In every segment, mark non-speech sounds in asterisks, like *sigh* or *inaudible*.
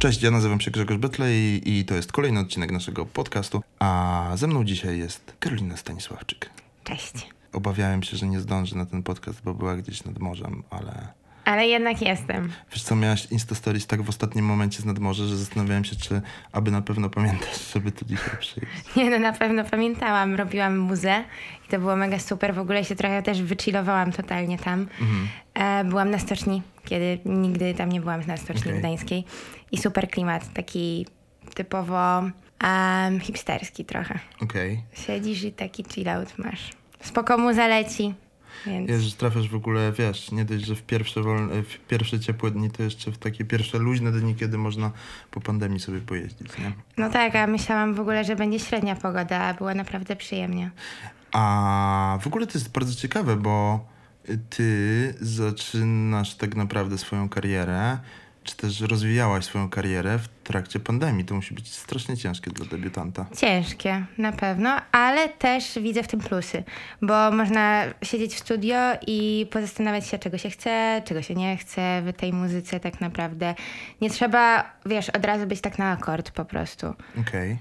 Cześć, ja nazywam się Grzegorz Betlej i to jest kolejny odcinek naszego podcastu, a ze mną dzisiaj jest Karolina Stanisławczyk. Cześć. Obawiałem się, że nie zdąży na ten podcast, bo była gdzieś nad morzem, ale... Ale jednak jestem. Wiesz co, miałaś Instastories tak w ostatnim momencie z nadmorza, że zastanawiałem się, czy aby na pewno pamiętasz, *laughs* żeby tu dzisiaj przyjść. Nie no, na pewno pamiętałam. Robiłam muzę i to było mega super. W ogóle się trochę też wychillowałam totalnie tam. E, byłam na stoczni, kiedy nigdy tam nie byłam na stoczni Okej. gdańskiej. I super klimat, taki typowo em, hipsterski trochę. Okej. Siedzisz i taki chill out masz. Spoko muza leci, więc... Jest, że trafiasz w ogóle, wiesz, nie dość, że w pierwsze, wolne, w pierwsze ciepłe dni, to jeszcze w takie pierwsze luźne dni, kiedy można po pandemii sobie pojeździć, nie? No tak, a myślałam w ogóle, że będzie średnia pogoda, a było naprawdę przyjemnie. A w ogóle to jest bardzo ciekawe, bo ty zaczynasz tak naprawdę swoją karierę, czy też rozwijałaś swoją karierę w trakcie pandemii. To musi być strasznie ciężkie dla debiutanta. Ciężkie, na pewno, ale też widzę w tym plusy, bo można siedzieć w studio i pozastanawiać się, czego się chce, czego się nie chce w tej muzyce tak naprawdę. Nie trzeba, wiesz, od razu być tak na akord po prostu. Okej.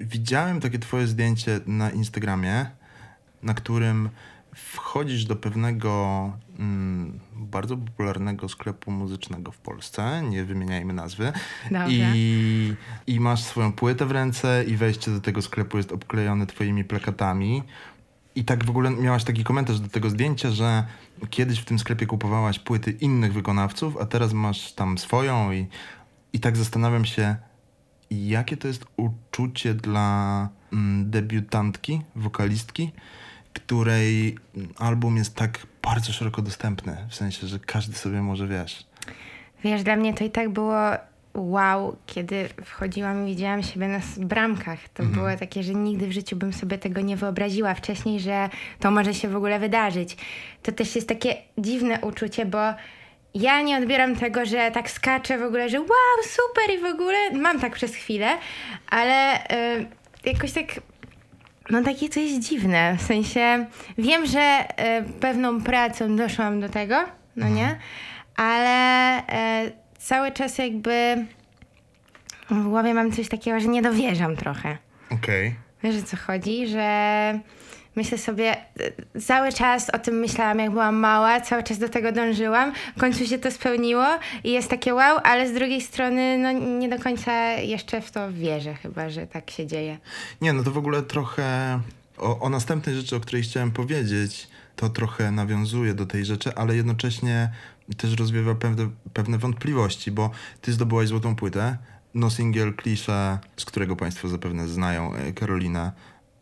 Widziałem takie twoje zdjęcie na Instagramie, na którym wchodzisz do pewnego mm, bardzo popularnego sklepu muzycznego w Polsce, nie wymieniajmy nazwy, Dobrze. I, i masz swoją płytę w ręce i wejście do tego sklepu jest obklejone twoimi plakatami. I tak w ogóle miałaś taki komentarz do tego zdjęcia, że kiedyś w tym sklepie kupowałaś płyty innych wykonawców, a teraz masz tam swoją i, i tak zastanawiam się, jakie to jest uczucie dla mm, debiutantki, wokalistki, której album jest tak bardzo szeroko dostępny, w sensie, że każdy sobie może, wiesz... Wiesz, dla mnie to i tak było wow, kiedy wchodziłam i widziałam siebie na bramkach. To było takie, że nigdy w życiu bym sobie tego nie wyobraziła wcześniej, że to może się w ogóle wydarzyć. To też jest takie dziwne uczucie, bo ja nie odbieram tego, że tak skaczę w ogóle, że wow, super i w ogóle mam tak przez chwilę, ale y, jakoś tak no takie to jest dziwne, w sensie wiem, że e, pewną pracą doszłam do tego, no nie, ale e, cały czas jakby w głowie mam coś takiego, że nie dowierzam trochę. Okej. Wiesz o co chodzi, że myślę sobie, cały czas o tym myślałam, jak byłam mała, cały czas do tego dążyłam, w końcu się to spełniło i jest takie wow, ale z drugiej strony no nie do końca jeszcze w to wierzę chyba, że tak się dzieje. Nie, no to w ogóle trochę o, o następnej rzeczy, o której chciałem powiedzieć, to trochę nawiązuje do tej rzeczy, ale jednocześnie też rozwiewa pewne, pewne wątpliwości, bo ty zdobyłaś złotą płytę, no singiel klisze, z którego państwo zapewne znają e, Karolina,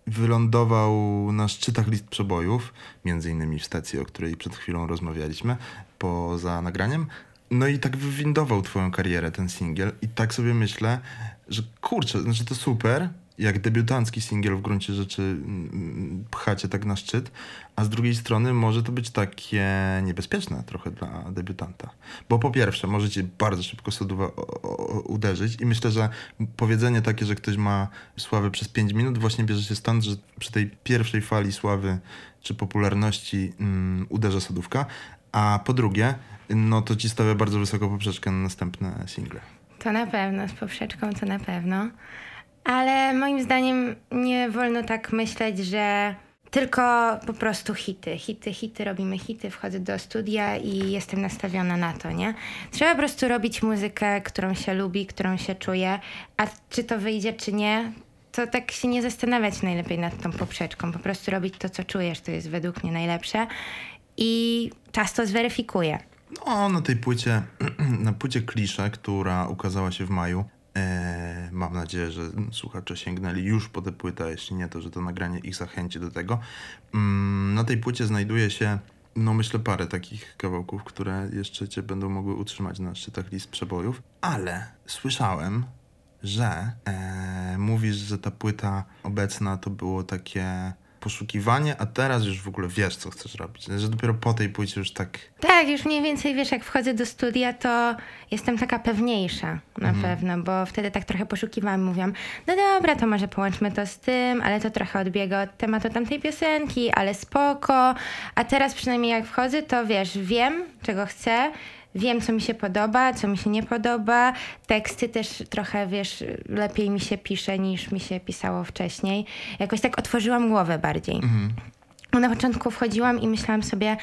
wylądował na szczytach list przebojów, między innymi w stacji, o której przed chwilą rozmawialiśmy, poza nagraniem. No i tak wywindował twoją karierę ten singiel i tak sobie myślę, że kurczę, znaczy to super, jak debiutancki singiel w gruncie rzeczy mm, pchacie tak na szczyt, a z drugiej strony może to być takie niebezpieczne trochę dla debiutanta. Bo po pierwsze, możecie bardzo szybko soduwa uderzyć i myślę, że powiedzenie takie, że ktoś ma sławę przez 5 minut właśnie bierze się stąd, że przy tej pierwszej fali sławy czy popularności mm, uderza sodówka, a po drugie, no to ci stawia bardzo wysoko poprzeczkę na następne single. To na pewno, z poprzeczką to na pewno. Ale moim zdaniem nie wolno tak myśleć, że tylko po prostu hity, hity, hity, robimy hity, wchodzę do studia i jestem nastawiona na to, nie? Trzeba po prostu robić muzykę, którą się lubi, którą się czuje, a czy to wyjdzie, czy nie, to tak się nie zastanawiać najlepiej nad tą poprzeczką, po prostu robić to, co czujesz, to jest według mnie najlepsze. I czas to zweryfikuje. No, na tej płycie, *clears throat* na płycie klisze, która ukazała się w maju, mam nadzieję, że słuchacze sięgnęli już po tę płytę, jeśli nie, to że to nagranie ich zachęci do tego. Mm, na tej płycie znajduje się, no myślę, parę takich kawałków, które jeszcze cię będą mogły utrzymać na szczytach list przebojów, ale słyszałem, że e, mówisz, że ta płyta obecna to było takie poszukiwanie, a teraz już w ogóle wiesz, co chcesz robić. Że dopiero po tej płycie już tak Tak, już mniej więcej wiesz, jak wchodzę do studia, to jestem taka pewniejsza na pewno, bo wtedy tak trochę poszukiwałam, mówiłam, no dobra, to może połączmy to z tym, ale to trochę odbiega od tematu tamtej piosenki, ale spoko. A teraz przynajmniej jak wchodzę, to wiesz, wiem, czego chcę, wiem, co mi się podoba, co mi się nie podoba. Teksty też trochę, wiesz, lepiej mi się pisze niż mi się pisało wcześniej. Jakoś tak otworzyłam głowę bardziej. Mhm. Na początku wchodziłam i myślałam sobie,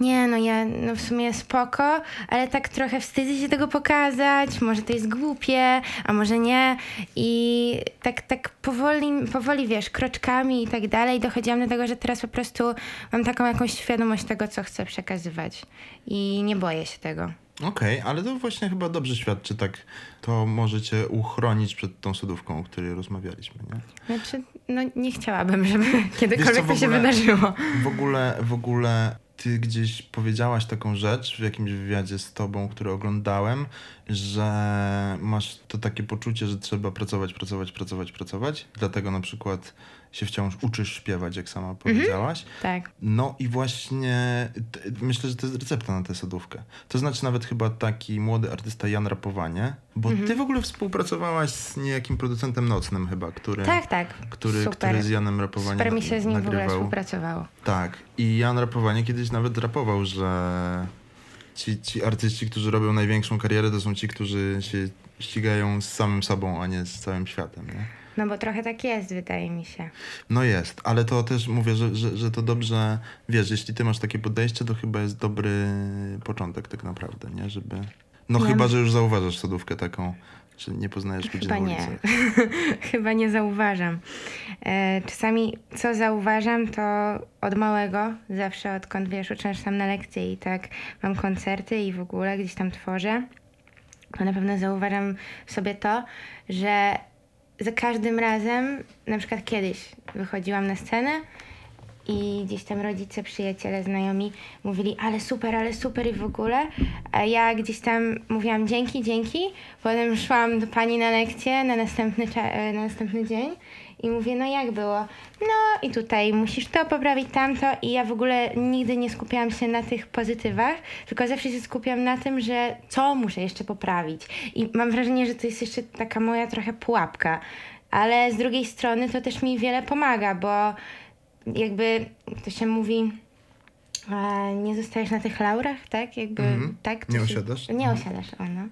nie, no ja no w sumie spoko, ale tak trochę wstydzę się tego pokazać, może to jest głupie, a może nie. I tak, tak powoli, powoli, wiesz, kroczkami i tak dalej dochodziłam do tego, że teraz po prostu mam taką jakąś świadomość tego, co chcę przekazywać. I nie boję się tego. Okej, ale to właśnie chyba dobrze świadczy tak, to może cię uchronić przed tą sodówką, o której rozmawialiśmy, nie? Znaczy, no nie chciałabym, żeby kiedykolwiek w to się wydarzyło. W ogóle, w ogóle ty gdzieś powiedziałaś taką rzecz w jakimś wywiadzie z tobą, który oglądałem, że masz to takie poczucie, że trzeba pracować, pracować, pracować, pracować. Dlatego na przykład się wciąż uczysz śpiewać, jak sama powiedziałaś. Tak. No i właśnie myślę, że to jest recepta na tę sodówkę. To znaczy nawet chyba taki młody artysta Jan Rapowanie, bo Mhm. ty w ogóle współpracowałaś z niejakim producentem nocnym chyba, który, Tak, tak. który, Super. który z Janem Rapowaniem Super mi się z nim w ogóle nagrywał. współpracowało. Tak. I Jan Rapowanie kiedyś nawet rapował, że ci, ci artyści, którzy robią największą karierę, to są ci, którzy się ścigają z samym sobą, a nie z całym światem. Nie? No bo trochę tak jest, wydaje mi się. No jest, ale to też mówię, że, że, że to dobrze, wiesz, jeśli ty masz takie podejście, to chyba jest dobry początek tak naprawdę, nie? Żeby... No chyba, że już zauważasz sodówkę taką, że nie poznajesz ludzi Chyba na nie. ulicy. *laughs* Chyba nie zauważam. E, czasami co zauważam, to od małego, zawsze odkąd wiesz, uczęszczam na lekcje i tak mam koncerty i w ogóle gdzieś tam tworzę, to na pewno zauważam sobie to, że za każdym razem, na przykład kiedyś wychodziłam na scenę i gdzieś tam rodzice, przyjaciele, znajomi mówili, ale super, ale super i w ogóle. A ja gdzieś tam mówiłam dzięki, dzięki. Potem szłam do pani na lekcję na następny, e, na następny dzień i mówię, no jak było? No i tutaj musisz to poprawić, tamto. I ja w ogóle nigdy nie skupiałam się na tych pozytywach, tylko zawsze się skupiam na tym, że co muszę jeszcze poprawić. I mam wrażenie, że to jest jeszcze taka moja trochę pułapka. Ale z drugiej strony to też mi wiele pomaga, bo jakby to się mówi, e, nie zostajesz na tych laurach, tak? Jakby, Mhm. tak? To Nie się- osiadasz? Nie Mhm. osiadasz, o no.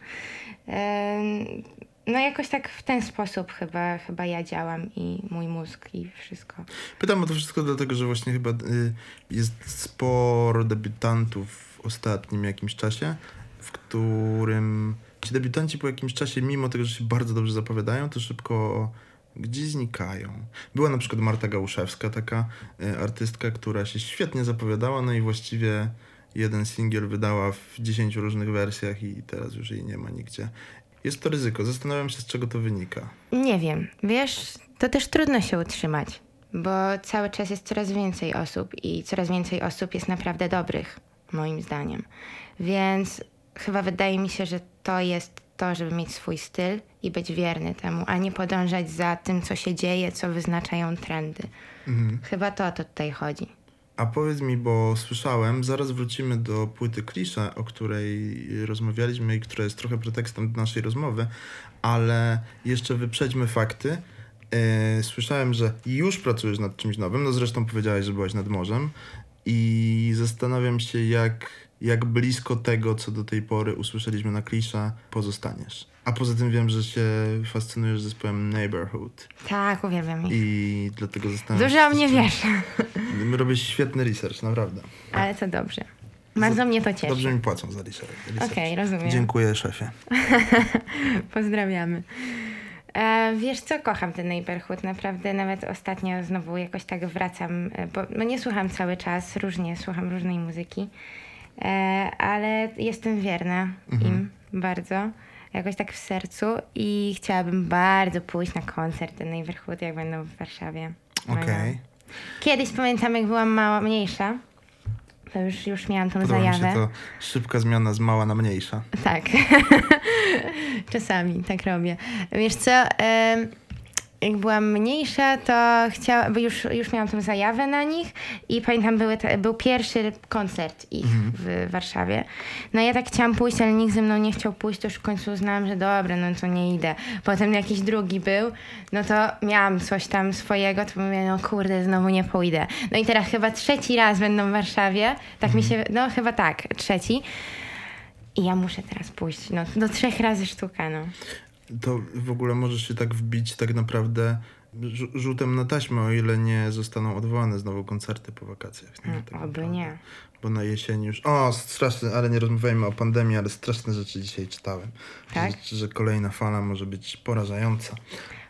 No jakoś tak w ten sposób chyba, chyba ja działam i mój mózg i wszystko. Pytam o to wszystko dlatego, że właśnie chyba y, jest sporo debiutantów w ostatnim jakimś czasie, w którym ci debiutanci po jakimś czasie, mimo tego, że się bardzo dobrze zapowiadają, to szybko gdzieś znikają. Była na przykład Marta Gałuszewska, taka y, artystka, która się świetnie zapowiadała, no i właściwie jeden singiel wydała w 10 różnych wersjach i teraz już jej nie ma nigdzie. Jest to ryzyko. Zastanawiam się, z czego to wynika. Nie wiem, wiesz, to też trudno się utrzymać, bo cały czas jest coraz więcej osób i coraz więcej osób jest naprawdę dobrych, moim zdaniem. Więc chyba wydaje mi się, że to jest to, żeby mieć swój styl i być wierny temu, a nie podążać za tym, co się dzieje, co wyznaczają trendy. Mhm. Chyba to o to tutaj chodzi. A powiedz mi, bo słyszałem, zaraz wrócimy do płyty Klisza, o której rozmawialiśmy i która jest trochę pretekstem do naszej rozmowy, ale jeszcze wyprzedźmy fakty. E, słyszałem, że już pracujesz nad czymś nowym, no zresztą powiedziałeś, że byłaś nad morzem i zastanawiam się, jak, jak blisko tego, co do tej pory usłyszeliśmy na Klisza, pozostaniesz. A poza tym wiem, że się fascynujesz zespołem Neighborhood Tak, uwielbiam ich. i dlatego zastanawiam Dużo o się... mnie z czym- wiesz, *laughs* Robisz świetny research, naprawdę. ale to dobrze. Bardzo mnie to cieszy. Dobrze mi płacą za research. research. Okej, rozumiem. Dziękuję, szefie. *laughs* Pozdrawiamy. E, wiesz co, kocham ten neighborhood, naprawdę nawet ostatnio znowu jakoś tak wracam, e, bo no nie słucham cały czas, różnie słucham różnej muzyki, ale jestem wierna im bardzo, jakoś tak w sercu i chciałabym bardzo pójść na koncert ten neighborhood, jak będą w Warszawie. Okej. Kiedyś pamiętam, jak byłam mała, mniejsza, to już, już miałam tą Podoba mi zajawę. się to szybka zmiana z mała na mniejsza. Tak. *laughs* Czasami tak robię. Wiesz co, em, jak byłam mniejsza, to chciałam, bo już, już miałam tą zajawę na nich i pamiętam, były te, był pierwszy koncert ich w Warszawie. No ja tak chciałam pójść, ale nikt ze mną nie chciał pójść, to już w końcu uznałam, że dobra, no to nie idę. Potem jakiś drugi był, no to miałam coś tam swojego, to mówię, no kurde, znowu nie pójdę. No i teraz chyba trzeci raz będą w Warszawie, tak mi się, no chyba tak, trzeci. I ja muszę teraz pójść, no, do trzech razy sztuka, no. To w ogóle możesz się tak wbić tak naprawdę rzu- rzutem na taśmę, o ile nie zostaną odwołane znowu koncerty po wakacjach. Nie? Mm, Tak oby naprawdę. nie. Bo na jesieni już... O, straszne, ale nie rozmawiajmy o pandemii, ale straszne rzeczy dzisiaj czytałem. Tak? Że, że kolejna fala może być porażająca.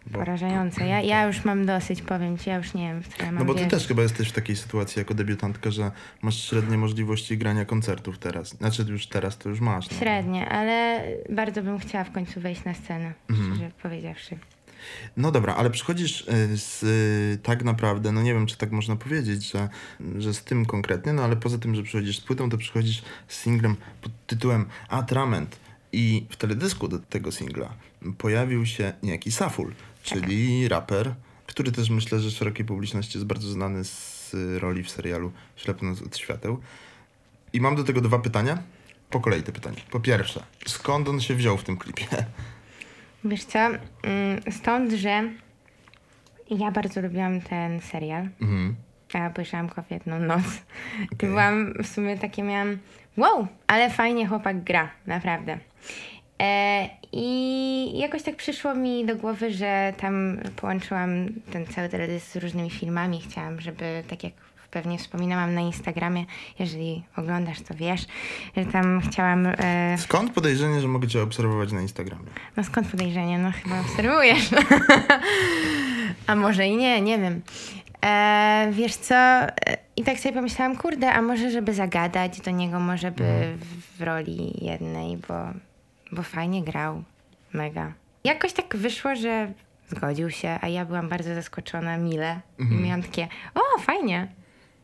Bo, Porażające. Ja, ja już mam dosyć, powiem ci, ja już nie wiem, w co ja mam no bo ty wierzyć. też chyba jesteś w takiej sytuacji jako debiutantka, że masz średnie możliwości grania koncertów teraz. Znaczy już teraz to już masz. No. Średnie, ale bardzo bym chciała w końcu wejść na scenę, Mhm. szczerze powiedziawszy. No dobra, ale przychodzisz y, z y, tak naprawdę, no nie wiem, czy tak można powiedzieć, że, że z tym konkretnie, no ale poza tym, że przychodzisz z płytą, to przychodzisz z singlem pod tytułem Atrament. I w teledysku do tego singla pojawił się niejaki Saful, czyli raper, który też myślę, że szerokiej publiczności jest bardzo znany z roli w serialu Ślepnąc od świateł. I mam do tego dwa pytania. Po kolei te pytania. Po pierwsze, skąd on się wziął w tym klipie? Wiesz co, mm, stąd, że ja bardzo lubiłam ten serial. Mhm. Ja obejrzałam go w jedną noc. I Okej. byłam w sumie takie miałam, wow, ale fajnie chłopak gra, naprawdę. E, I jakoś tak przyszło mi do głowy, że tam połączyłam ten cały teledysk z różnymi filmami. Chciałam, żeby, tak jak pewnie wspominałam na Instagramie, jeżeli oglądasz, to wiesz, że tam chciałam... E, Skąd podejrzenie, że mogę cię obserwować na Instagramie? no skąd podejrzenie? No chyba obserwujesz. *laughs* a może i nie, nie wiem. E, wiesz co? E, I tak sobie pomyślałam, kurde, a może żeby zagadać do niego, może by w roli jednej, bo, bo fajnie grał. Mega. Jakoś tak wyszło, że zgodził się, a ja byłam bardzo zaskoczona, mile. I miałam takie, o, fajnie,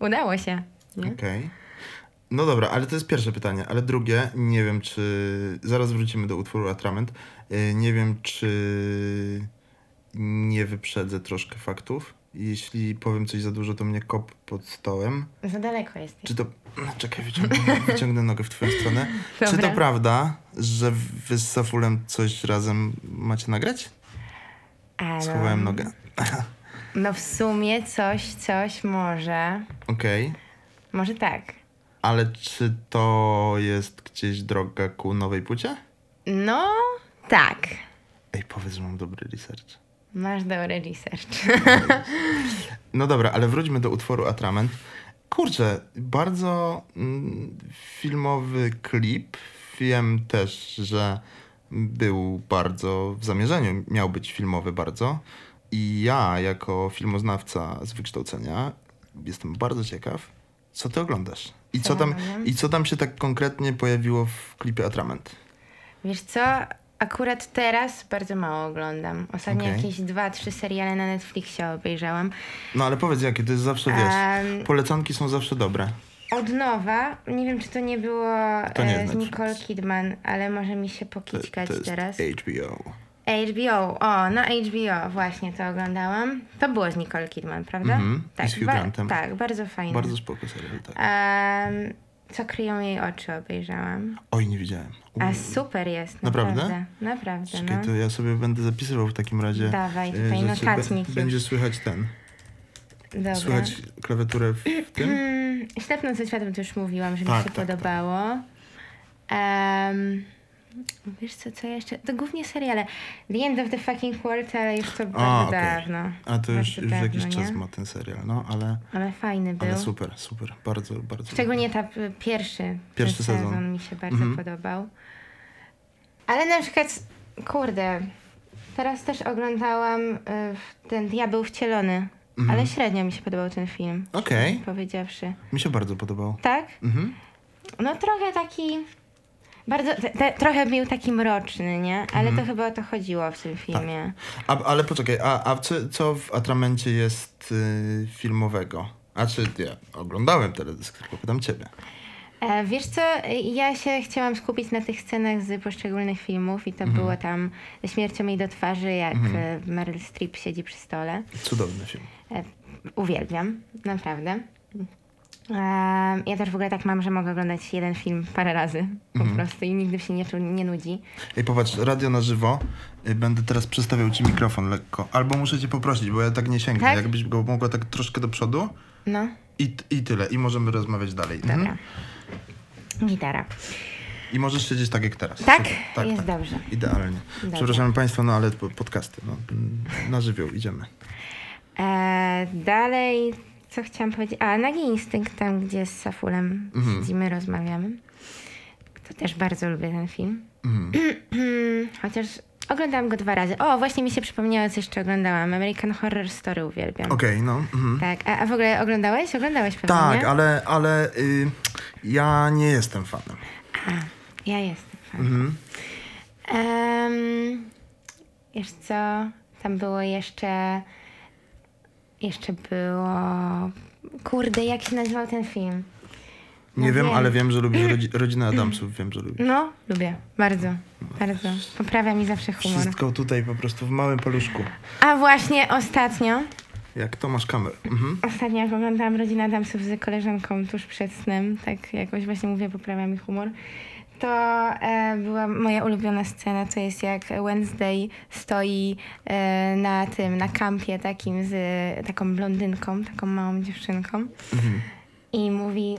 udało się. Okej. No dobra, ale to jest pierwsze pytanie. Ale drugie, nie wiem czy... Zaraz wrócimy do utworu Atrament. Yy, Nie wiem czy nie wyprzedzę troszkę faktów. Jeśli powiem coś za dużo, to mnie kop pod stołem. Za daleko jesteś. Czy to... *clears throat* Czekaj, wyciągnę, *laughs* wyciągnę nogę w twoją stronę. Czy to Dobra. prawda, że wy z Safulem coś razem macie nagrać? A, no, Schowałem nogę. *laughs* no w sumie coś, coś może. Okej. Może tak. Ale czy to jest gdzieś droga ku nowej płycie? No, tak. Ej, powiedz, że mam dobry research. Masz dobry research. *laughs* No dobra, ale wróćmy do utworu Atrament. Kurczę, bardzo mm, filmowy klip. Wiem też, że był bardzo w zamierzeniu, miał być filmowy bardzo. I ja, jako filmoznawca z wykształcenia, jestem bardzo ciekaw, co ty oglądasz. I Co tam, i co tam się tak konkretnie pojawiło w klipie Atrament? Wiesz co? Akurat teraz bardzo mało oglądam. Ostatnio Okej. jakieś dwa, trzy seriale na Netflixie obejrzałam. No ale powiedz jakie, to jest zawsze, wiesz, polecanki są zawsze dobre. Od nowa, nie wiem czy to nie było To nie e, z Nicole. Kidman, ale może mi się To, pokićkać to jest teraz. HBO. HBO, o, no HBO, właśnie to oglądałam. To było z Nicole Kidman, prawda? Mhm, i z Hugh ba- tak, bardzo fajne. Bardzo spoko serial, tak. Em, co kryją jej oczy obejrzałam. Oj, nie widziałem. A Uuu. super jest, Naprawdę? naprawdę. Naprawdę, Czekaj, no. to ja sobie będę zapisywał w takim razie. Dawaj, e, tutaj notatnik. Będzie słychać ten. Dobra. Słychać klawiaturę w *clears throat* tym? Ślepnąc ze światłem to już mówiłam, że Tak, mi się tak, podobało. Em, wiesz co, co jeszcze? To głównie seriale. The End of the Fucking World, ale już to bardzo okej. dawno. A to już, już dawno, jakiś czas nie? ma ten serial, no ale, Ale fajny był. ale super, super. Bardzo, bardzo. Szczególnie ta p- pierwszy, Pierwszy ten sezon. mi się bardzo Mhm. podobał. Ale na przykład, kurde, teraz też oglądałam y, ten Diabeł Wcielony, Mhm. ale średnio mi się podobał ten film, Okej, powiedziawszy. mi się bardzo podobał. Tak? Mhm. No trochę taki. Bardzo. Te, te, trochę był taki mroczny, nie? Ale Mhm. to chyba o to chodziło w Tak. tym filmie. A, ale poczekaj, a, a co, co w Atramencie jest y, filmowego? A czy ja oglądałem teledysk, tylko pytam ciebie. E, wiesz co, ja się chciałam skupić na tych scenach z poszczególnych filmów i to Mhm. było tam ze śmiercią jej do twarzy, jak e, Meryl Streep siedzi przy stole. Cudowny film. E, uwielbiam, naprawdę. Ja też w ogóle tak mam, że mogę oglądać jeden film parę razy po Mhm. prostu i nigdy się nie, nie nudzi. Ej, popatrz, radio na żywo. Y, Będę teraz przestawiał ci mikrofon lekko. Albo muszę cię poprosić, bo ja tak nie sięgnę. Tak? Jakbyś go mogła tak troszkę do przodu No. i, i tyle. I możemy rozmawiać dalej. Dobra. Mhm. Gitara. I możesz siedzieć tak jak teraz. Tak? Super. Jest dobrze. Idealnie. Dobrze. Przepraszamy Państwa, no ale po- podcasty. No, na żywioł idziemy. E, dalej, co chciałam powiedzieć? A, Nagi Instynkt, tam gdzie z Safulem Mhm. siedzimy, rozmawiamy. To też bardzo lubię ten film. Mhm. *clears throat* Chociaż oglądałam go dwa razy. O, właśnie mi się przypomniało, co jeszcze oglądałam. American Horror Story uwielbiam. Okej, no. Mhm. Tak, a, a w ogóle oglądałeś? Oglądałeś pewnie, Tak, nie? ale, ale y, ja nie jestem fanem. A, ja jestem fan. Mhm. Em, wiesz co? Tam było jeszcze... Jeszcze było... Kurde, jak się nazywał ten film? Nie No wiem, wiem. ale wiem, że lubisz rodzi- *laughs* rodzinę Adamsów. Wiem, że lubisz. No, lubię. Bardzo. Bardzo. Poprawia mi zawsze humor. Wszystko tutaj po prostu w małym paluszku. A właśnie ostatnio... Jak Tomasz Kamer. Mhm. Ostatnio jak oglądałam Rodzinę Adamsów z koleżanką tuż przed snem, tak jakoś właśnie mówię, poprawia mi humor, to e, była moja ulubiona scena, to jest jak Wednesday stoi e, na tym, na kampie takim z taką blondynką, taką małą dziewczynką Mhm. i mówi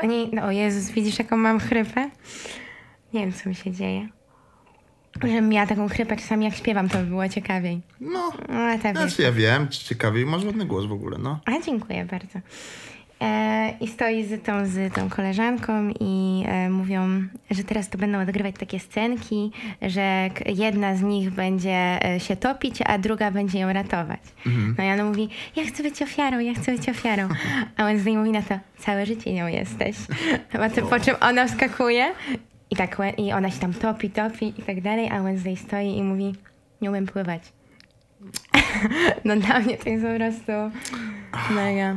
do niej, no o Jezus, widzisz jaką mam chrypę? Nie wiem, co mi się dzieje. Żebym miała taką chrypę, czasami jak śpiewam, to by było ciekawiej. No, No, ale tak znaczy ja wiem, ciekawie, masz ładny głos w ogóle, no. A dziękuję bardzo. E, I stoi z tą, z tą koleżanką i e, mówią, że teraz to będą odgrywać takie scenki, że jedna z nich będzie e, się topić, a druga będzie ją ratować. No i ona mówi, ja chcę być ofiarą, ja chcę być ofiarą. A Wednesday mówi na to, całe życie nią jesteś. A to, po czym ona wskakuje i, tak, i ona się tam topi, topi i tak dalej, a Wednesday stoi i mówi, nie umiem pływać. *laughs* No dla mnie to jest po prostu mega.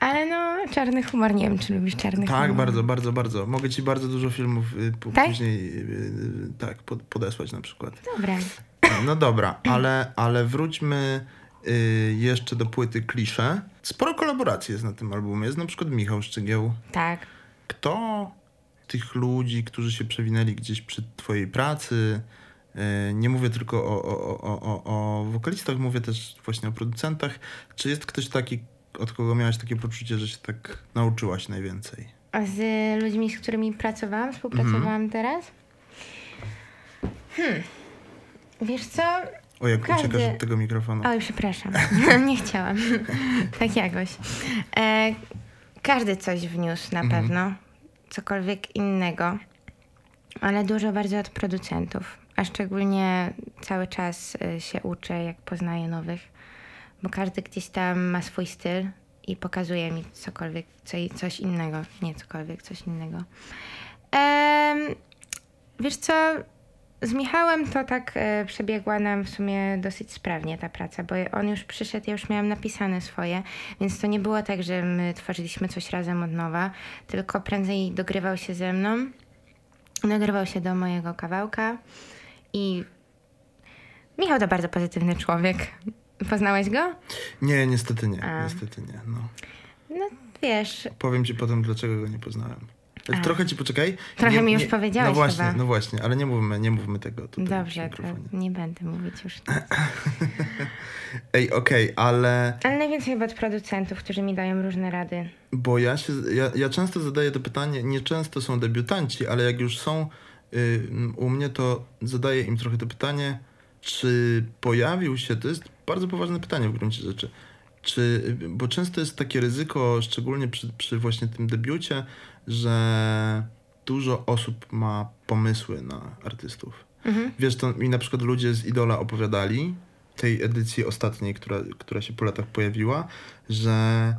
Ale no, czarny humor, nie wiem, czy lubisz czarny humor. Tak, bardzo, bardzo, bardzo. Mogę ci bardzo dużo filmów y, Tak? później y, y, tak, pod, podesłać na przykład. Dobra. No dobra, ale, ale wróćmy y, jeszcze do płyty Klisze. Sporo kolaboracji jest na tym albumie. Jest na przykład Michał Szczygieł. Tak. Kto tych ludzi, którzy się przewinęli gdzieś przy twojej pracy, y, nie mówię tylko o, o, o, o, o wokalistach, mówię też właśnie o producentach. Czy jest ktoś taki, od kogo miałaś takie poczucie, że się tak nauczyłaś najwięcej? A z ludźmi, z którymi pracowałam, współpracowałam Mhm. teraz? Hmm. Wiesz co? O, jak Każdy- uciekasz od tego mikrofonu. Oj, przepraszam. *laughs* nie chciałam. *laughs* tak jakoś. E, każdy coś wniósł na Mhm. pewno. Cokolwiek innego. Ale dużo bardziej od producentów. A szczególnie cały czas y, się uczę, jak poznaję nowych. Bo każdy gdzieś tam ma swój styl i pokazuje mi cokolwiek, co, coś innego. Nie cokolwiek, coś innego. Em, wiesz co? Z Michałem to tak e, przebiegła nam w sumie dosyć sprawnie ta praca, bo on już przyszedł, ja już miałam napisane swoje, więc to nie było tak, że my tworzyliśmy coś razem od nowa, tylko prędzej dogrywał się ze mną, nagrywał się do mojego kawałka i Michał to bardzo pozytywny człowiek. Poznałeś go? Nie, niestety nie. A. Niestety nie. No. No wiesz, Powiem ci potem, dlaczego go nie poznałem. A. Trochę ci poczekaj. Trochę Nie- mi już nie- powiedziałeś No właśnie, chyba. no właśnie, ale nie mówmy, nie mówmy tego tutaj dobrze, to nie będę mówić już. *laughs* Ej, okej, ale Ale najwięcej chyba od producentów, którzy mi dają różne rady. bo ja się, ja, ja często zadaję to pytanie, nie często są debiutanci, ale jak już są y, u mnie, to zadaję im trochę to pytanie, czy pojawił się, to jest bardzo poważne pytanie w gruncie rzeczy, czy, bo często jest takie ryzyko, szczególnie przy, przy właśnie tym debiucie, że dużo osób ma pomysły na artystów. Mhm. Wiesz, to mi na przykład ludzie z Idola opowiadali, tej edycji ostatniej, która, która się po latach pojawiła, że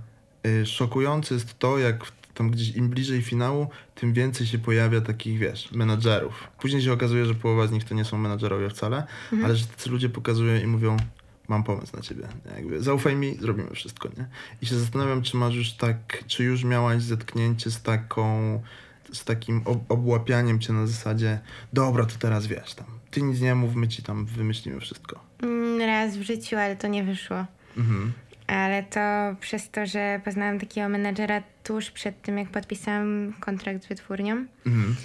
y, szokujące jest to, jak w- tam gdzieś im bliżej finału, tym więcej się pojawia takich, wiesz, menadżerów. Później się okazuje, że połowa z nich to nie są menadżerowie wcale, ale że tacy ludzie pokazują i mówią, mam pomysł na ciebie. Jakby, zaufaj mi, zrobimy wszystko, nie? I się zastanawiam, czy masz już tak, czy już miałaś zetknięcie z taką, z takim ob- obłapianiem cię na zasadzie, dobra, to teraz wiesz, tam, ty nic nie mów, my ci tam wymyślimy wszystko. Mm, Raz w życiu, ale to nie wyszło. Mhm. Ale to przez to, że poznałam takiego menadżera tuż przed tym, jak podpisałam kontrakt z wytwórnią. Mhm.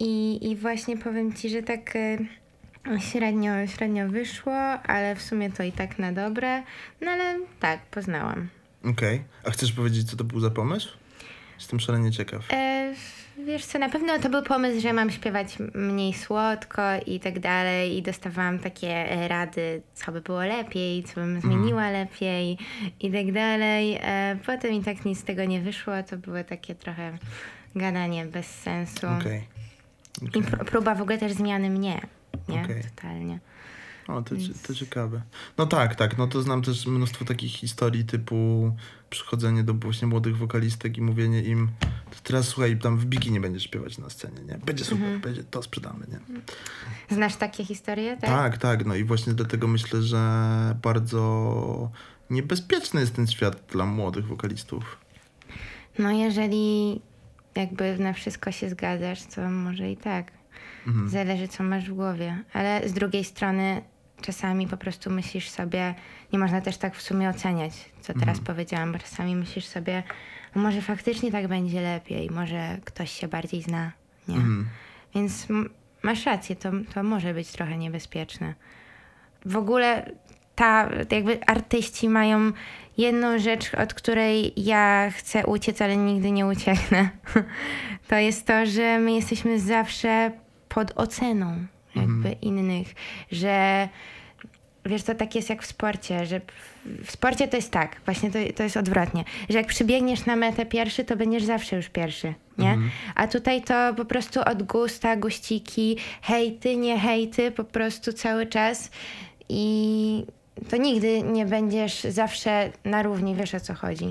I, i właśnie powiem ci, że tak y, średnio, średnio wyszło, ale w sumie to i tak na dobre. No ale tak, poznałam. Okej. A chcesz powiedzieć, co to był za pomysł? Jestem szalenie ciekaw. E, wiesz co, na pewno to był pomysł, że mam śpiewać mniej słodko i tak dalej i dostawałam takie e, rady, co by było lepiej, co bym zmieniła lepiej i tak dalej. E, Potem i tak nic z tego nie wyszło, to było takie trochę gadanie bez sensu. Okej. I pr- próba w ogóle też zmiany mnie, nie? Okej. Totalnie. O, to, to ciekawe. No tak, tak. No to znam też mnóstwo takich historii typu przychodzenie do właśnie młodych wokalistek i mówienie im teraz słuchaj, tam w bikini będziesz śpiewać na scenie, nie? Będzie super, będzie, to sprzedamy, nie? Znasz takie historie, tak? Tak, tak. No i właśnie dlatego myślę, że bardzo niebezpieczny jest ten świat dla młodych wokalistów. No jeżeli jakby na wszystko się zgadzasz, to może i tak. Mhm. Zależy, co masz w głowie. Ale z drugiej strony czasami po prostu myślisz sobie, nie można też tak w sumie oceniać, co teraz Mhm. powiedziałam, bo czasami myślisz sobie, może faktycznie tak będzie lepiej, może ktoś się bardziej zna, nie? Mhm. Więc masz rację, to, to może być trochę niebezpieczne. W ogóle ta, jakby artyści mają jedną rzecz, od której ja chcę uciec, ale nigdy nie ucieknę. *laughs* To jest to, że my jesteśmy zawsze pod oceną jakby innych, że wiesz, to tak jest jak w sporcie, że w- sporcie to jest tak, właśnie to, to jest odwrotnie, że jak przybiegniesz na metę pierwszy, to będziesz zawsze już pierwszy, nie? A tutaj to po prostu od gusta, guściki, hejty, nie hejty, po prostu cały czas i to nigdy nie będziesz zawsze na równi, wiesz o co chodzi.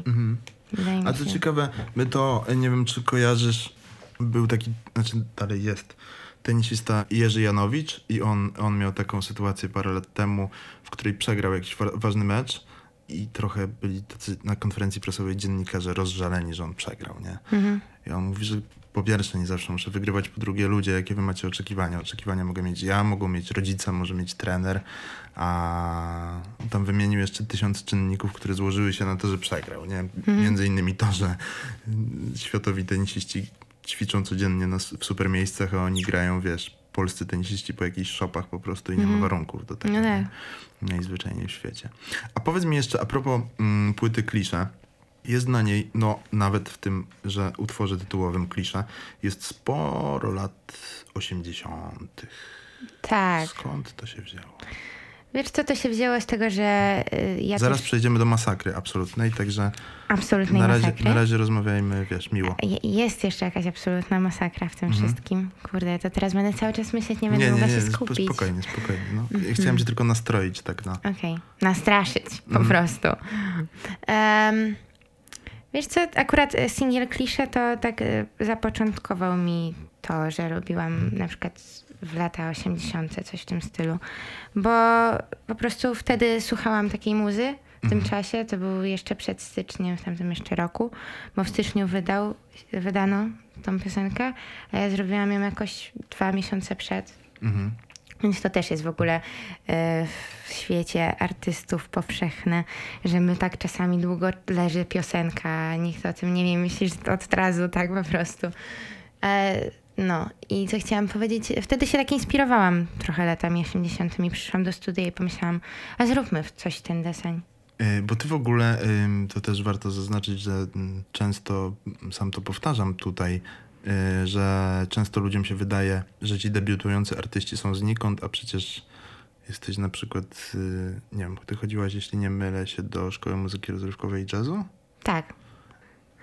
Mi A co ciekawe, my to, nie wiem czy kojarzysz, był taki, znaczy dalej jest, tenisista Jerzy Janowicz i on, on miał taką sytuację parę lat temu, w której przegrał jakiś wa- ważny mecz i trochę byli tacy na konferencji prasowej dziennikarze rozżaleni, że on przegrał, nie? I on mówi, że po pierwsze nie zawsze muszę wygrywać, po drugie ludzie, jakie wy macie oczekiwania? Oczekiwania mogę mieć ja, mogą mieć rodzice, może mieć trener, a tam wymienił jeszcze tysiąc czynników, które złożyły się na to, że przegrał, nie? Między innymi to, że światowi tenisiści ćwiczą codziennie na, w super miejscach, a oni grają, wiesz, polscy tenisiści po jakichś shopach po prostu i nie ma warunków do tego. No tak. nie? Najzwyczajniej w świecie. A powiedz mi jeszcze a propos mm, płyty klisze. Jest na niej, no nawet w tym, że utworze tytułowym klisze, jest sporo lat 80. Tak. Skąd to się wzięło? Wiesz co, to się wzięło z tego, że y, ja Zaraz też przejdziemy do masakry absolutnej, także absolutnej na razie, masakry. na razie rozmawiajmy, wiesz, miło. Je- Jest jeszcze jakaś absolutna masakra w tym Mhm. wszystkim. Kurde, to teraz będę cały czas myśleć, nie będę mogła się sp- skupić. Mhm. spokojnie, spokojnie. No. Ja chciałem cię tylko nastroić tak na... Okej, nastraszyć po Mhm. prostu. Em, wiesz co, akurat e, singiel klisze to tak e, zapoczątkował mi to, że robiłam na przykład w lata 80. coś w tym stylu, bo po prostu wtedy słuchałam takiej muzy w tym czasie, to był jeszcze przed styczniem, w tamtym jeszcze roku, bo w styczniu wydał, wydano tą piosenkę, a ja zrobiłam ją jakoś dwa miesiące przed. Mhm. Więc to też jest w ogóle e, w świecie artystów powszechne, że my tak czasami długo leży piosenka, nikt o tym nie wie, myślisz od razu, tak po prostu. E, no i co chciałam powiedzieć, wtedy się tak inspirowałam trochę latami 80. Przyszłam do studia i pomyślałam, a zróbmy w coś ten deseń. Y, Bo ty w ogóle, to też warto zaznaczyć, że mm, często, mm, sam to powtarzam tutaj, y, że często ludziom się wydaje, że ci debiutujący artyści są znikąd, a przecież jesteś na przykład, y, nie wiem, ty chodziłaś, jeśli nie mylę się, do Szkoły Muzyki Rozrywkowej i Jazzu? Tak.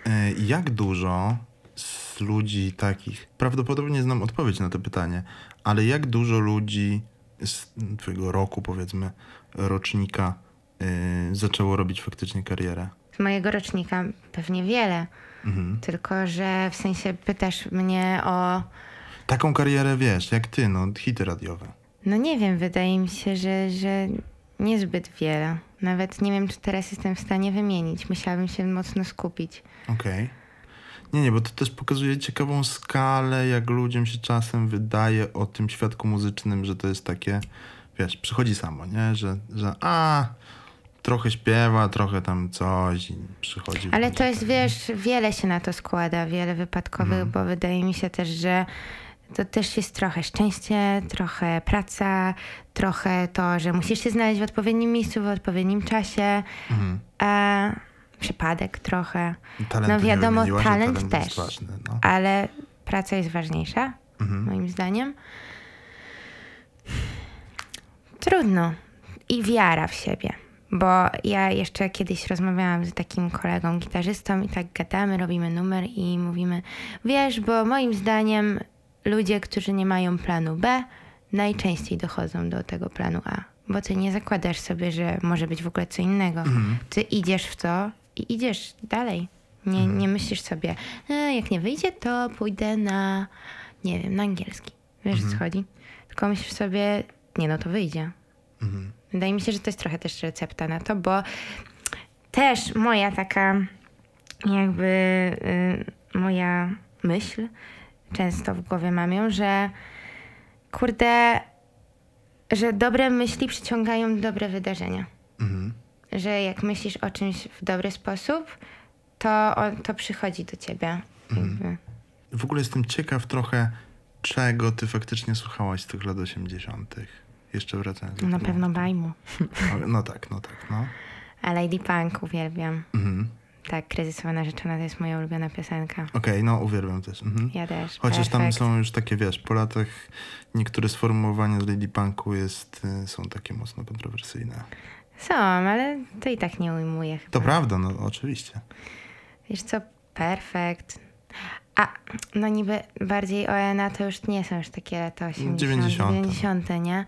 Y, Jak dużo z ludzi takich, prawdopodobnie znam odpowiedź na to pytanie, ale jak dużo ludzi z twojego roku, powiedzmy, rocznika y, zaczęło robić faktycznie karierę? Z mojego rocznika pewnie wiele, Mhm. tylko że w sensie pytasz mnie o Taką karierę wiesz, jak ty, no, hity radiowe. No nie wiem, wydaje mi się, że, że niezbyt wiele. Nawet nie wiem, czy teraz jestem w stanie wymienić. Musiałabym się mocno skupić. Okej. Nie, nie, bo to też pokazuje ciekawą skalę, jak ludziom się czasem wydaje o tym świadku muzycznym, że to jest takie, wiesz, przychodzi samo, nie? Że, że a, trochę śpiewa, trochę tam coś i przychodzi. Ale to jest, wiesz, wiele się na to składa, wiele wypadkowych, bo wydaje mi się też, że to też jest trochę szczęście, trochę praca, trochę to, że musisz się znaleźć w odpowiednim miejscu, w odpowiednim czasie, Mhm. a przypadek trochę. Talentu no wiadomo, wymieniłaś, a talent talent jest też. ważny, no. ale praca jest ważniejsza, Mhm. moim zdaniem. Trudno. I wiara w siebie. Bo ja jeszcze kiedyś rozmawiałam z takim kolegą gitarzystą i tak gadamy, robimy numer i mówimy, wiesz, bo moim zdaniem ludzie, którzy nie mają planu B, najczęściej dochodzą do tego planu A. Bo ty nie zakładasz sobie, że może być w ogóle co innego. Ty idziesz w to i idziesz dalej. Nie, nie myślisz sobie, e, jak nie wyjdzie, to pójdę na, nie wiem, na angielski. Wiesz, o co chodzi? Tylko myślisz sobie, nie no, to wyjdzie. Mhm. Wydaje mi się, że to jest trochę też recepta na to, bo też moja taka jakby y, moja myśl, często w głowie mam ją, że kurde, że dobre myśli przyciągają dobre wydarzenia. Mhm. Że jak myślisz o czymś w dobry sposób, to on, to przychodzi do ciebie. Jakby. W ogóle jestem ciekaw trochę, czego ty faktycznie słuchałaś z tych lat 80. Jeszcze wracając do Na pewno bajmu. O, No tak, no tak, no. A Lady Punk uwielbiam. Mhm. Tak, kryzysowa narzeczona to jest moja ulubiona piosenka. Okej, no uwielbiam też. Mhm. Ja też. Chociaż tam Perfekt. są już takie, wiesz, po latach niektóre sformułowania z Lady Punku jest, y, są takie mocno kontrowersyjne. Są, ale to i tak nie ujmuje chyba. To prawda, no oczywiście. Wiesz co, perfekt. A, no niby bardziej ONA to już nie są już takie lata 80, 90. 90, nie?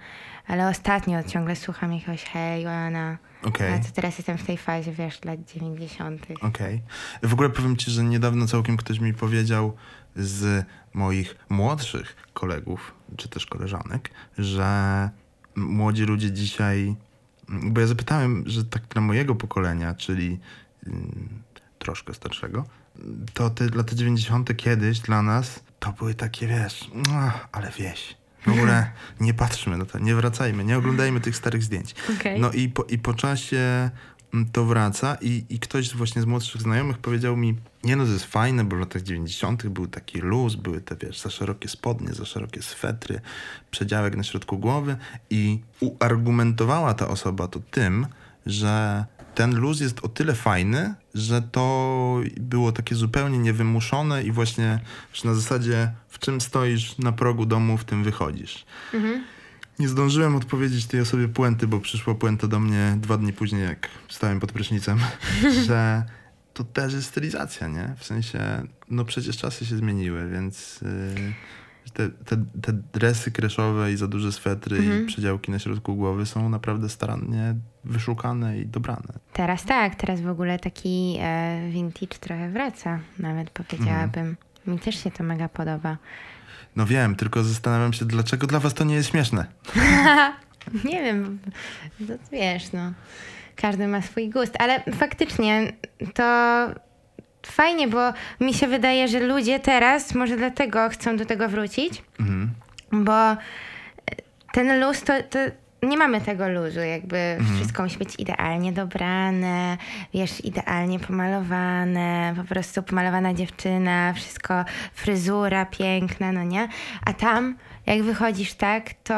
Ale ostatnio ciągle słucham jakiegoś hej, ONA. Okej. A to teraz jestem w tej fazie, wiesz, lat 90. Okej. W ogóle powiem ci, że niedawno całkiem ktoś mi powiedział z moich młodszych kolegów, czy też koleżanek, że młodzi ludzie dzisiaj, bo ja zapytałem, że tak dla mojego pokolenia, czyli mm, troszkę starszego, to te lata 90. kiedyś dla nas to były takie, wiesz, "Ach, ale wieś. W ogóle *laughs* nie patrzmy na to, nie wracajmy, nie oglądajmy tych starych zdjęć. Okej. No i po, i po czasie to wraca i, i ktoś właśnie z młodszych znajomych powiedział mi, nie no, to jest fajne, bo w latach 90. był taki luz, były te, wiesz, za szerokie spodnie, za szerokie swetry, przedziałek na środku głowy i uargumentowała ta osoba to tym, że ten luz jest o tyle fajny, że to było takie zupełnie niewymuszone i właśnie na zasadzie w czym stoisz na progu domu, w tym wychodzisz. Nie zdążyłem odpowiedzieć tej osobie puenty, bo przyszła puenta do mnie dwa dni później, jak stałem pod prysznicem, *laughs* że to też jest stylizacja, nie? W sensie, no przecież czasy się zmieniły, więc yy, te, te, te dresy kreszowe i za duże swetry i przedziałki na środku głowy są naprawdę starannie wyszukane i dobrane. Teraz tak, teraz w ogóle taki e, vintage trochę wraca, nawet powiedziałabym. Mi też się to mega podoba. No wiem, tylko zastanawiam się, dlaczego dla was to nie jest śmieszne. *laughs* Nie wiem, to wiesz, no. Każdy ma swój gust, ale faktycznie to fajnie, bo mi się wydaje, że ludzie teraz może dlatego chcą do tego wrócić, Mhm. bo ten luz to, to nie mamy tego luzu, jakby wszystko musi być idealnie dobrane, wiesz, idealnie pomalowane, po prostu pomalowana dziewczyna, wszystko, fryzura piękna, no nie? A tam, jak wychodzisz tak, to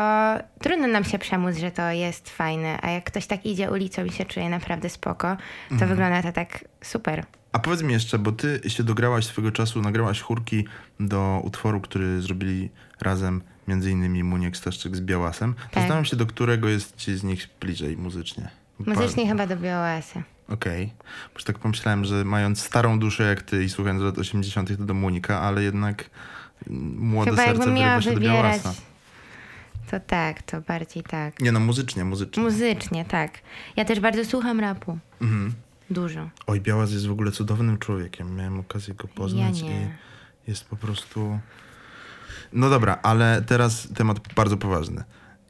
trudno nam się przemóc, że to jest fajne, a jak ktoś tak idzie ulicą i się czuje naprawdę spoko, to wygląda to tak super. A powiedz mi jeszcze, bo ty się dograłaś swego czasu, nagrałaś chórki do utworu, który zrobili razem między innymi Muniek Staszczyk z Białasem. Zastanawiam się, do którego jest ci z nich bliżej muzycznie. Muzycznie chyba do Białasa. Okej. Bo już tak pomyślałem, że mając starą duszę jak ty i słuchając lat 80. to do Munika, ale jednak młode Chyba serce wyrywa się do wybierać, Białasa. to tak, to bardziej tak. Nie no, muzycznie, muzycznie. Muzycznie, tak. Ja też bardzo słucham rapu. mhm. Dużo. Oj, Białas jest w ogóle cudownym człowiekiem. Miałem okazję go poznać Ja i jest po prostu... No dobra, ale teraz temat bardzo poważny.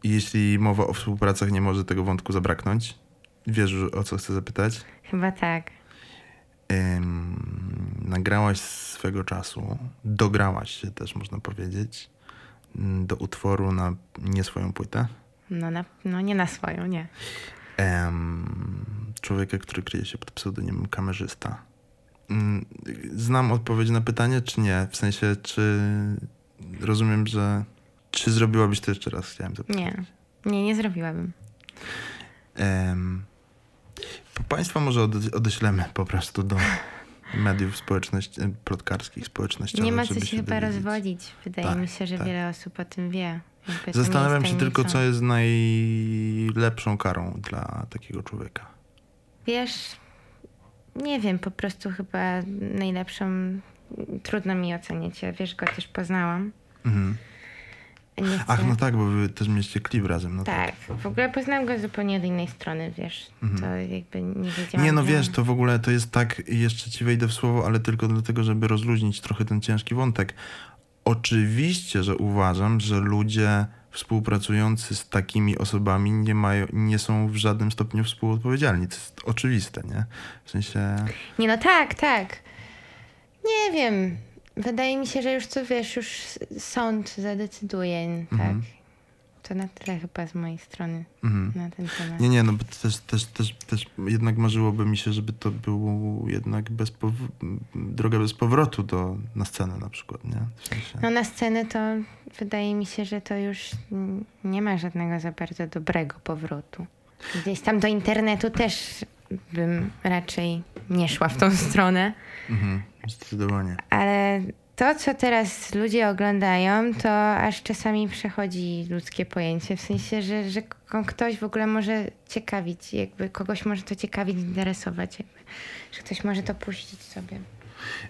Jeśli mowa o współpracach, nie może tego wątku zabraknąć. Wiesz, o co chcę zapytać? Chyba tak. Ym, nagrałaś swego czasu, dograłaś się też, można powiedzieć, mm, do utworu na nie swoją płytę. No, na, no nie na swoją, nie. Em, człowieka, który kryje się pod pseudonimem kamerzysta. Mm, Znam odpowiedź na pytanie, czy nie? W sensie, czy rozumiem, że. Czy zrobiłabyś to jeszcze raz? Chciałem zapytać. Nie. Nie, nie zrobiłabym. Po Państwa może ode- odeślemy po prostu do, mediów społeczności, plotkarskich, społecznościowych. Nie ma co żeby się chyba dowiedzieć. rozwodzić. Wydaje Tak, mi się, że tak. wiele osób o tym wie. Jakby Zastanawiam się tylko, co jest najlepszą karą dla takiego człowieka. Wiesz, nie wiem, po prostu chyba najlepszą, trudno mi ocenić, ja wiesz, go też poznałam. Mhm. Ach, no tak, bo wy też mieliście klip razem. No Tak, w ogóle poznałam go zupełnie od innej strony, wiesz, to jakby nie wiedziałam. Nie, no wiesz, to w ogóle to jest tak, jeszcze ci wejdę w słowo, ale tylko dlatego, żeby rozluźnić trochę ten ciężki wątek. Oczywiście, że uważam, że ludzie współpracujący z takimi osobami nie mają, nie są w żadnym stopniu współodpowiedzialni. To jest oczywiste, nie? W sensie... Nie, no tak, tak. Nie wiem. Wydaje mi się, że już to wiesz, już sąd zadecyduje, tak. Mhm. To na tyle chyba z mojej strony Mhm. na ten temat. Nie, nie, no bo też, też, też, też jednak marzyłoby mi się, żeby to było jednak bez pow- droga bez powrotu do, na scenę na przykład, nie? W sensie... No na scenę to wydaje mi się, że to już nie ma żadnego za bardzo dobrego powrotu. Gdzieś tam do internetu też bym raczej nie szła w tą stronę, Mhm, zdecydowanie. ale to, co teraz ludzie oglądają, to aż czasami przechodzi ludzkie pojęcie, w sensie, że, że ktoś w ogóle może ciekawić, jakby kogoś może to ciekawić, interesować, jakby, że ktoś może to puścić sobie.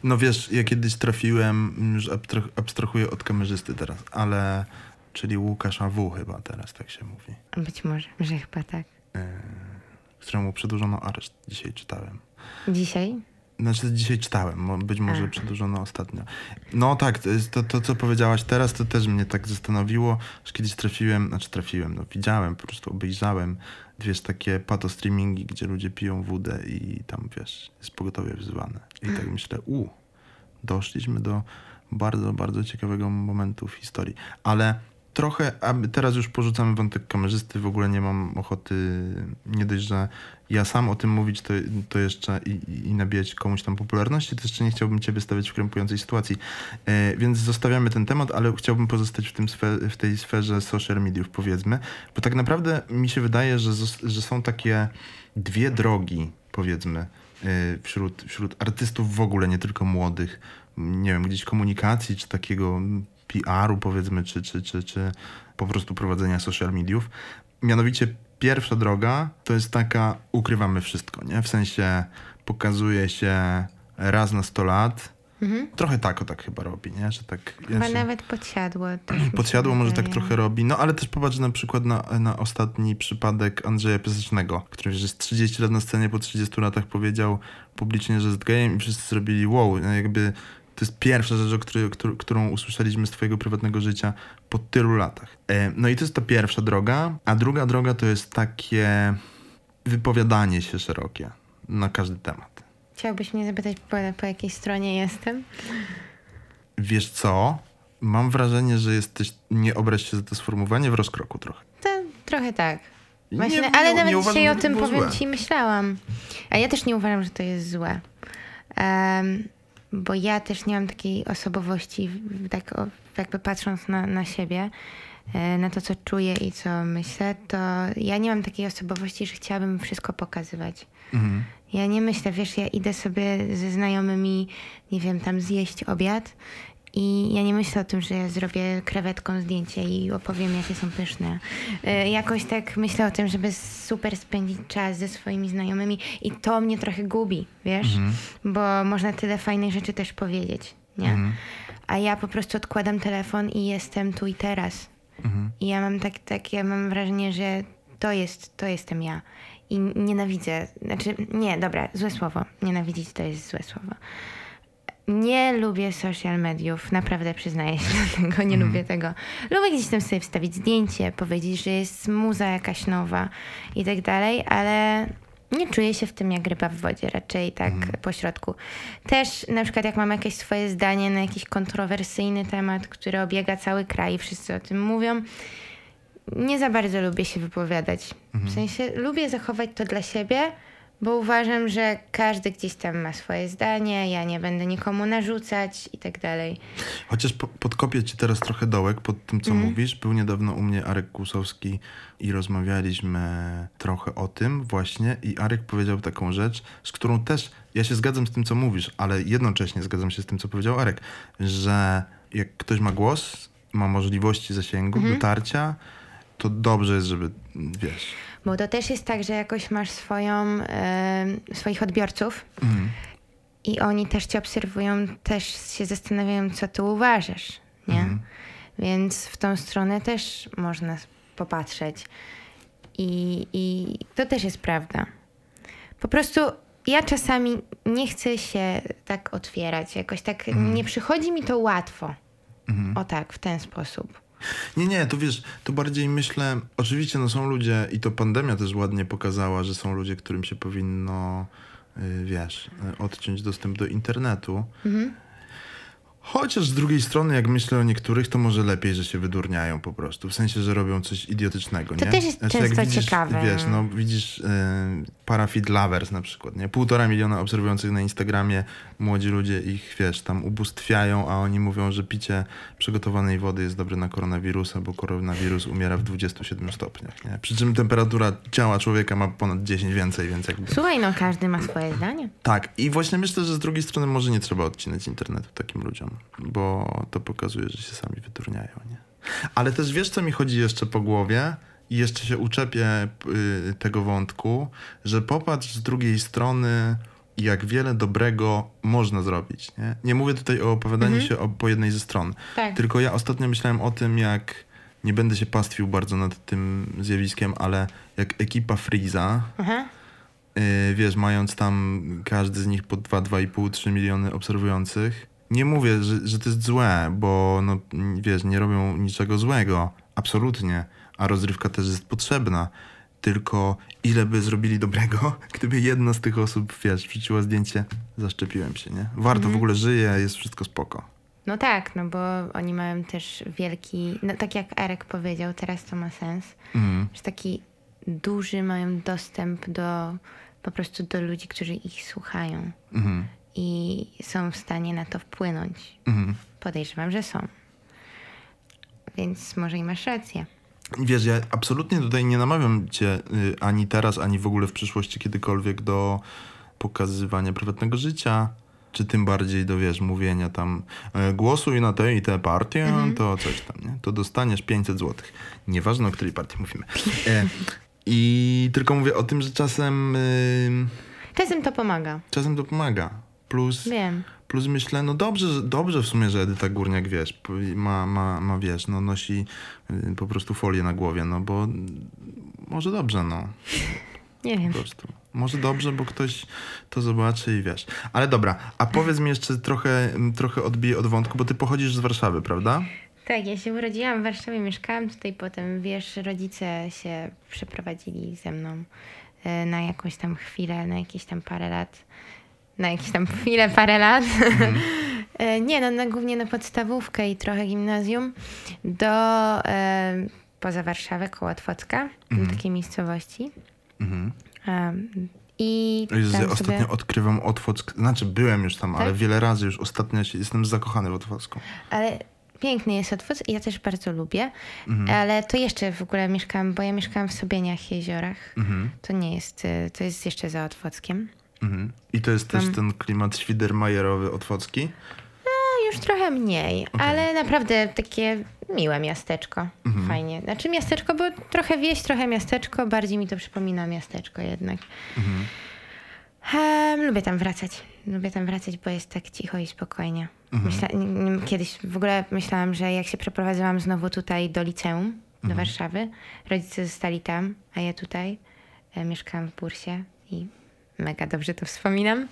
No wiesz, ja kiedyś trafiłem, już abstrah- abstrahuję od kamerzysty teraz, ale czyli Łukasza W chyba teraz tak się mówi, Być może, że chyba tak. któremu przedłużono areszt, dzisiaj czytałem. Dzisiaj? Znaczy dzisiaj czytałem, być może przedłużono ostatnio. No tak, to, to co powiedziałaś teraz, to też mnie tak zastanowiło, że kiedyś trafiłem, znaczy trafiłem, no widziałem, po prostu obejrzałem, wiesz, takie pato streamingi, gdzie ludzie piją wódę i tam, wiesz, jest pogotowie wzywane. I tak myślę, u, doszliśmy do bardzo, bardzo ciekawego momentu w historii. Ale trochę, a teraz już porzucamy wątek kamerzysty, w ogóle nie mam ochoty, nie dość, że ja sam o tym mówić, to, to jeszcze i, i- nabijać komuś tam popularności, to jeszcze nie chciałbym ciebie stawiać w krępującej sytuacji. E, więc zostawiamy ten temat, ale chciałbym pozostać w, tym sfe, w tej sferze social mediów, powiedzmy, bo tak naprawdę mi się wydaje, że, że są takie dwie drogi, powiedzmy, e, wśród, wśród artystów w ogóle, nie tylko młodych, nie wiem, gdzieś komunikacji, czy takiego PR-u powiedzmy, czy, czy, czy, czy po prostu prowadzenia social mediów. Mianowicie pierwsza droga to jest taka, ukrywamy wszystko, nie? W sensie pokazuje się raz na 100 lat. Trochę tak o tak chyba robi, nie? Że tak... Chyba ja nawet podsiadło. *clears throat* Podsiadło może tak trochę robi, no ale też popatrz na przykład na, na ostatni przypadek Andrzeja Piasecznego, który już jest 30 lat na scenie, po 30 latach powiedział publicznie, że jest gejem i wszyscy zrobili wow, jakby to jest pierwsza rzecz, o której, któr- którą usłyszeliśmy z twojego prywatnego życia po tylu latach. E, No i to jest ta pierwsza droga, a druga droga to jest takie wypowiadanie się szerokie na każdy temat. Chciałbyś mnie zapytać, po, po jakiej stronie jestem? Wiesz co? Mam wrażenie, że jesteś, nie obraź się za to sformułowanie, w rozkroku trochę. To trochę tak. Nie- Właśnie, nie- ale nie nawet uważam, dzisiaj o tym powiem złe. ci myślałam. A ja też nie uważam, że to jest złe. Em, bo ja też nie mam takiej osobowości, tak jakby patrząc na, na siebie, e, na to, co czuję i co myślę, to ja nie mam takiej osobowości, że chciałabym wszystko pokazywać. Mhm. Ja nie myślę, wiesz, ja idę sobie ze znajomymi, nie wiem, tam zjeść obiad i ja nie myślę o tym, że ja zrobię krewetką zdjęcie i opowiem, jakie są pyszne. Y, Jakoś tak myślę o tym, żeby super spędzić czas ze swoimi znajomymi i to mnie trochę gubi, wiesz? Bo można tyle fajnych rzeczy też powiedzieć, nie? A ja po prostu odkładam telefon i jestem tu i teraz. I ja mam tak, tak, ja mam wrażenie, że to jest, to jestem ja. I nienawidzę, znaczy, nie, dobra, złe słowo. Nienawidzić to jest złe słowo. Nie lubię social mediów, naprawdę przyznaję się do tego, nie lubię tego. Lubię gdzieś tam sobie wstawić zdjęcie, powiedzieć, że jest muza jakaś nowa i tak dalej, ale nie czuję się w tym jak ryba w wodzie, raczej tak po środku. Też na przykład jak mam jakieś swoje zdanie na jakiś kontrowersyjny temat, który obiega cały kraj i wszyscy o tym mówią, nie za bardzo lubię się wypowiadać. W sensie lubię zachować to dla siebie, bo uważam, że każdy gdzieś tam ma swoje zdanie, ja nie będę nikomu narzucać i tak dalej. Chociaż po, podkopię ci teraz trochę dołek pod tym, co Mhm. mówisz. Był niedawno u mnie Arek Kłusowski i rozmawialiśmy trochę o tym właśnie i Arek powiedział taką rzecz, z którą też ja się zgadzam z tym, co mówisz, ale jednocześnie zgadzam się z tym, co powiedział Arek, że jak ktoś ma głos, ma możliwości zasięgu, Mhm. dotarcia, to dobrze jest, żeby, wiesz... Bo to też jest tak, że jakoś masz swoją, swoich odbiorców Mhm. i oni też cię obserwują, też się zastanawiają, co ty uważasz, nie? Mhm. Więc w tą stronę też można popatrzeć. I, I to też jest prawda. Po prostu ja czasami nie chcę się tak otwierać, jakoś tak nie przychodzi mi to łatwo. O tak, w ten sposób. Nie, nie, to wiesz, to bardziej myślę, oczywiście no są ludzie i to pandemia też ładnie pokazała, że są ludzie, którym się powinno, y, wiesz, y, odciąć dostęp do internetu. Chociaż z drugiej strony, jak myślę o niektórych, to może lepiej, że się wydurniają po prostu. W sensie, że robią coś idiotycznego, To nie? też jest jak często widzisz, ciekawe. Wiesz, no widzisz y, Parafit Lovers na przykład, nie? Półtora miliona obserwujących na Instagramie, młodzi ludzie ich, wiesz, tam ubóstwiają, a oni mówią, że picie przygotowanej wody jest dobre na koronawirusa, bo koronawirus umiera w 27 stopniach, nie? Przy czym temperatura ciała człowieka ma ponad 10 więcej, więc jakby... Słuchaj, no każdy ma swoje zdanie. Tak, i właśnie myślę, że z drugiej strony może nie trzeba odcinać internetu takim ludziom, bo to pokazuje, że się sami wyturniają, nie? Ale też wiesz, co mi chodzi jeszcze po głowie? I jeszcze się uczepię y, tego wątku, że popatrz z drugiej strony, jak wiele dobrego można zrobić. Nie, nie mówię tutaj o opowiadaniu się o, po jednej ze stron. Tak. Tylko ja ostatnio myślałem o tym, jak nie będę się pastwił bardzo nad tym zjawiskiem, ale jak ekipa Freeza. Yy, wiesz, mając tam każdy z nich po 2, 2,5, 3 miliony obserwujących. Nie mówię, że, że to jest złe, bo no, wiesz, nie robią niczego złego. Absolutnie. A rozrywka też jest potrzebna. Tylko ile by zrobili dobrego, *laughs* gdyby jedna z tych osób, wiesz, wrzuciła zdjęcie, zaszczepiłem się, nie? Warto, w ogóle żyje, jest wszystko spoko. No tak, no bo oni mają też wielki, no tak jak Erek powiedział, teraz to ma sens, Mhm. że taki duży mają dostęp do po prostu do ludzi, którzy ich słuchają Mhm. I są w stanie na to wpłynąć. Mhm. Podejrzewam, że są. Więc może i masz rację. Wiesz, ja absolutnie tutaj nie namawiam cię y, ani teraz, ani w ogóle w przyszłości kiedykolwiek do pokazywania prywatnego życia, czy tym bardziej do, wiesz, mówienia tam e, głosuj na tę i tę partię, to coś tam, nie? To dostaniesz 500 złotych. Nieważne, o której partii mówimy. E, I tylko mówię o tym, że czasem, y, Czasem to pomaga. czasem to pomaga. Plus, Wiem. Plus myślę, no dobrze, dobrze w sumie, że Edyta Górniak, wiesz, ma, ma, ma wiesz, no nosi y, po prostu folię na głowie, no bo może dobrze, no, *laughs* Nie wiem. po prostu. Może dobrze, bo ktoś to zobaczy i wiesz. Ale dobra, a powiedz mi jeszcze trochę, mm, trochę odbiję od wątku, bo ty pochodzisz z Warszawy, prawda? Tak, ja się urodziłam w Warszawie, mieszkałam tutaj potem, wiesz, rodzice się przeprowadzili ze mną e, na jakąś tam chwilę, na jakieś tam parę lat. Na jakieś tam chwilę, parę lat. *laughs* E, Nie, no, no głównie na podstawówkę i trochę gimnazjum do e, poza Warszawę, koło Otwocka, do takiej miejscowości. Mhm. E, I Jezu, ja sobie... ostatnio odkrywam Otwock, znaczy byłem już tam, ale Tak? wiele razy już ostatnio jestem zakochany w Otwocku. Ale piękny jest Otwock i ja też bardzo lubię. Mhm. Ale to jeszcze w ogóle mieszkałam, bo ja mieszkałam w Sobieniach, Jeziorach. Mhm. To nie jest, y, to jest jeszcze za Otwockiem. Mhm. I to jest też ten klimat świdermajerowy Otwocki. No już trochę mniej, ale naprawdę takie miłe miasteczko. Mhm. Fajnie. Znaczy miasteczko, bo trochę wieś, trochę miasteczko. Bardziej mi to przypomina miasteczko jednak. Mhm. Em, lubię tam wracać. Lubię tam wracać, bo jest tak cicho i spokojnie. Mhm. Myśla, kiedyś w ogóle myślałam, że jak się przeprowadziłam znowu tutaj do liceum, do Mhm. Warszawy, rodzice zostali tam, a ja tutaj e, mieszkałam w Bursie i mega dobrze to wspominam.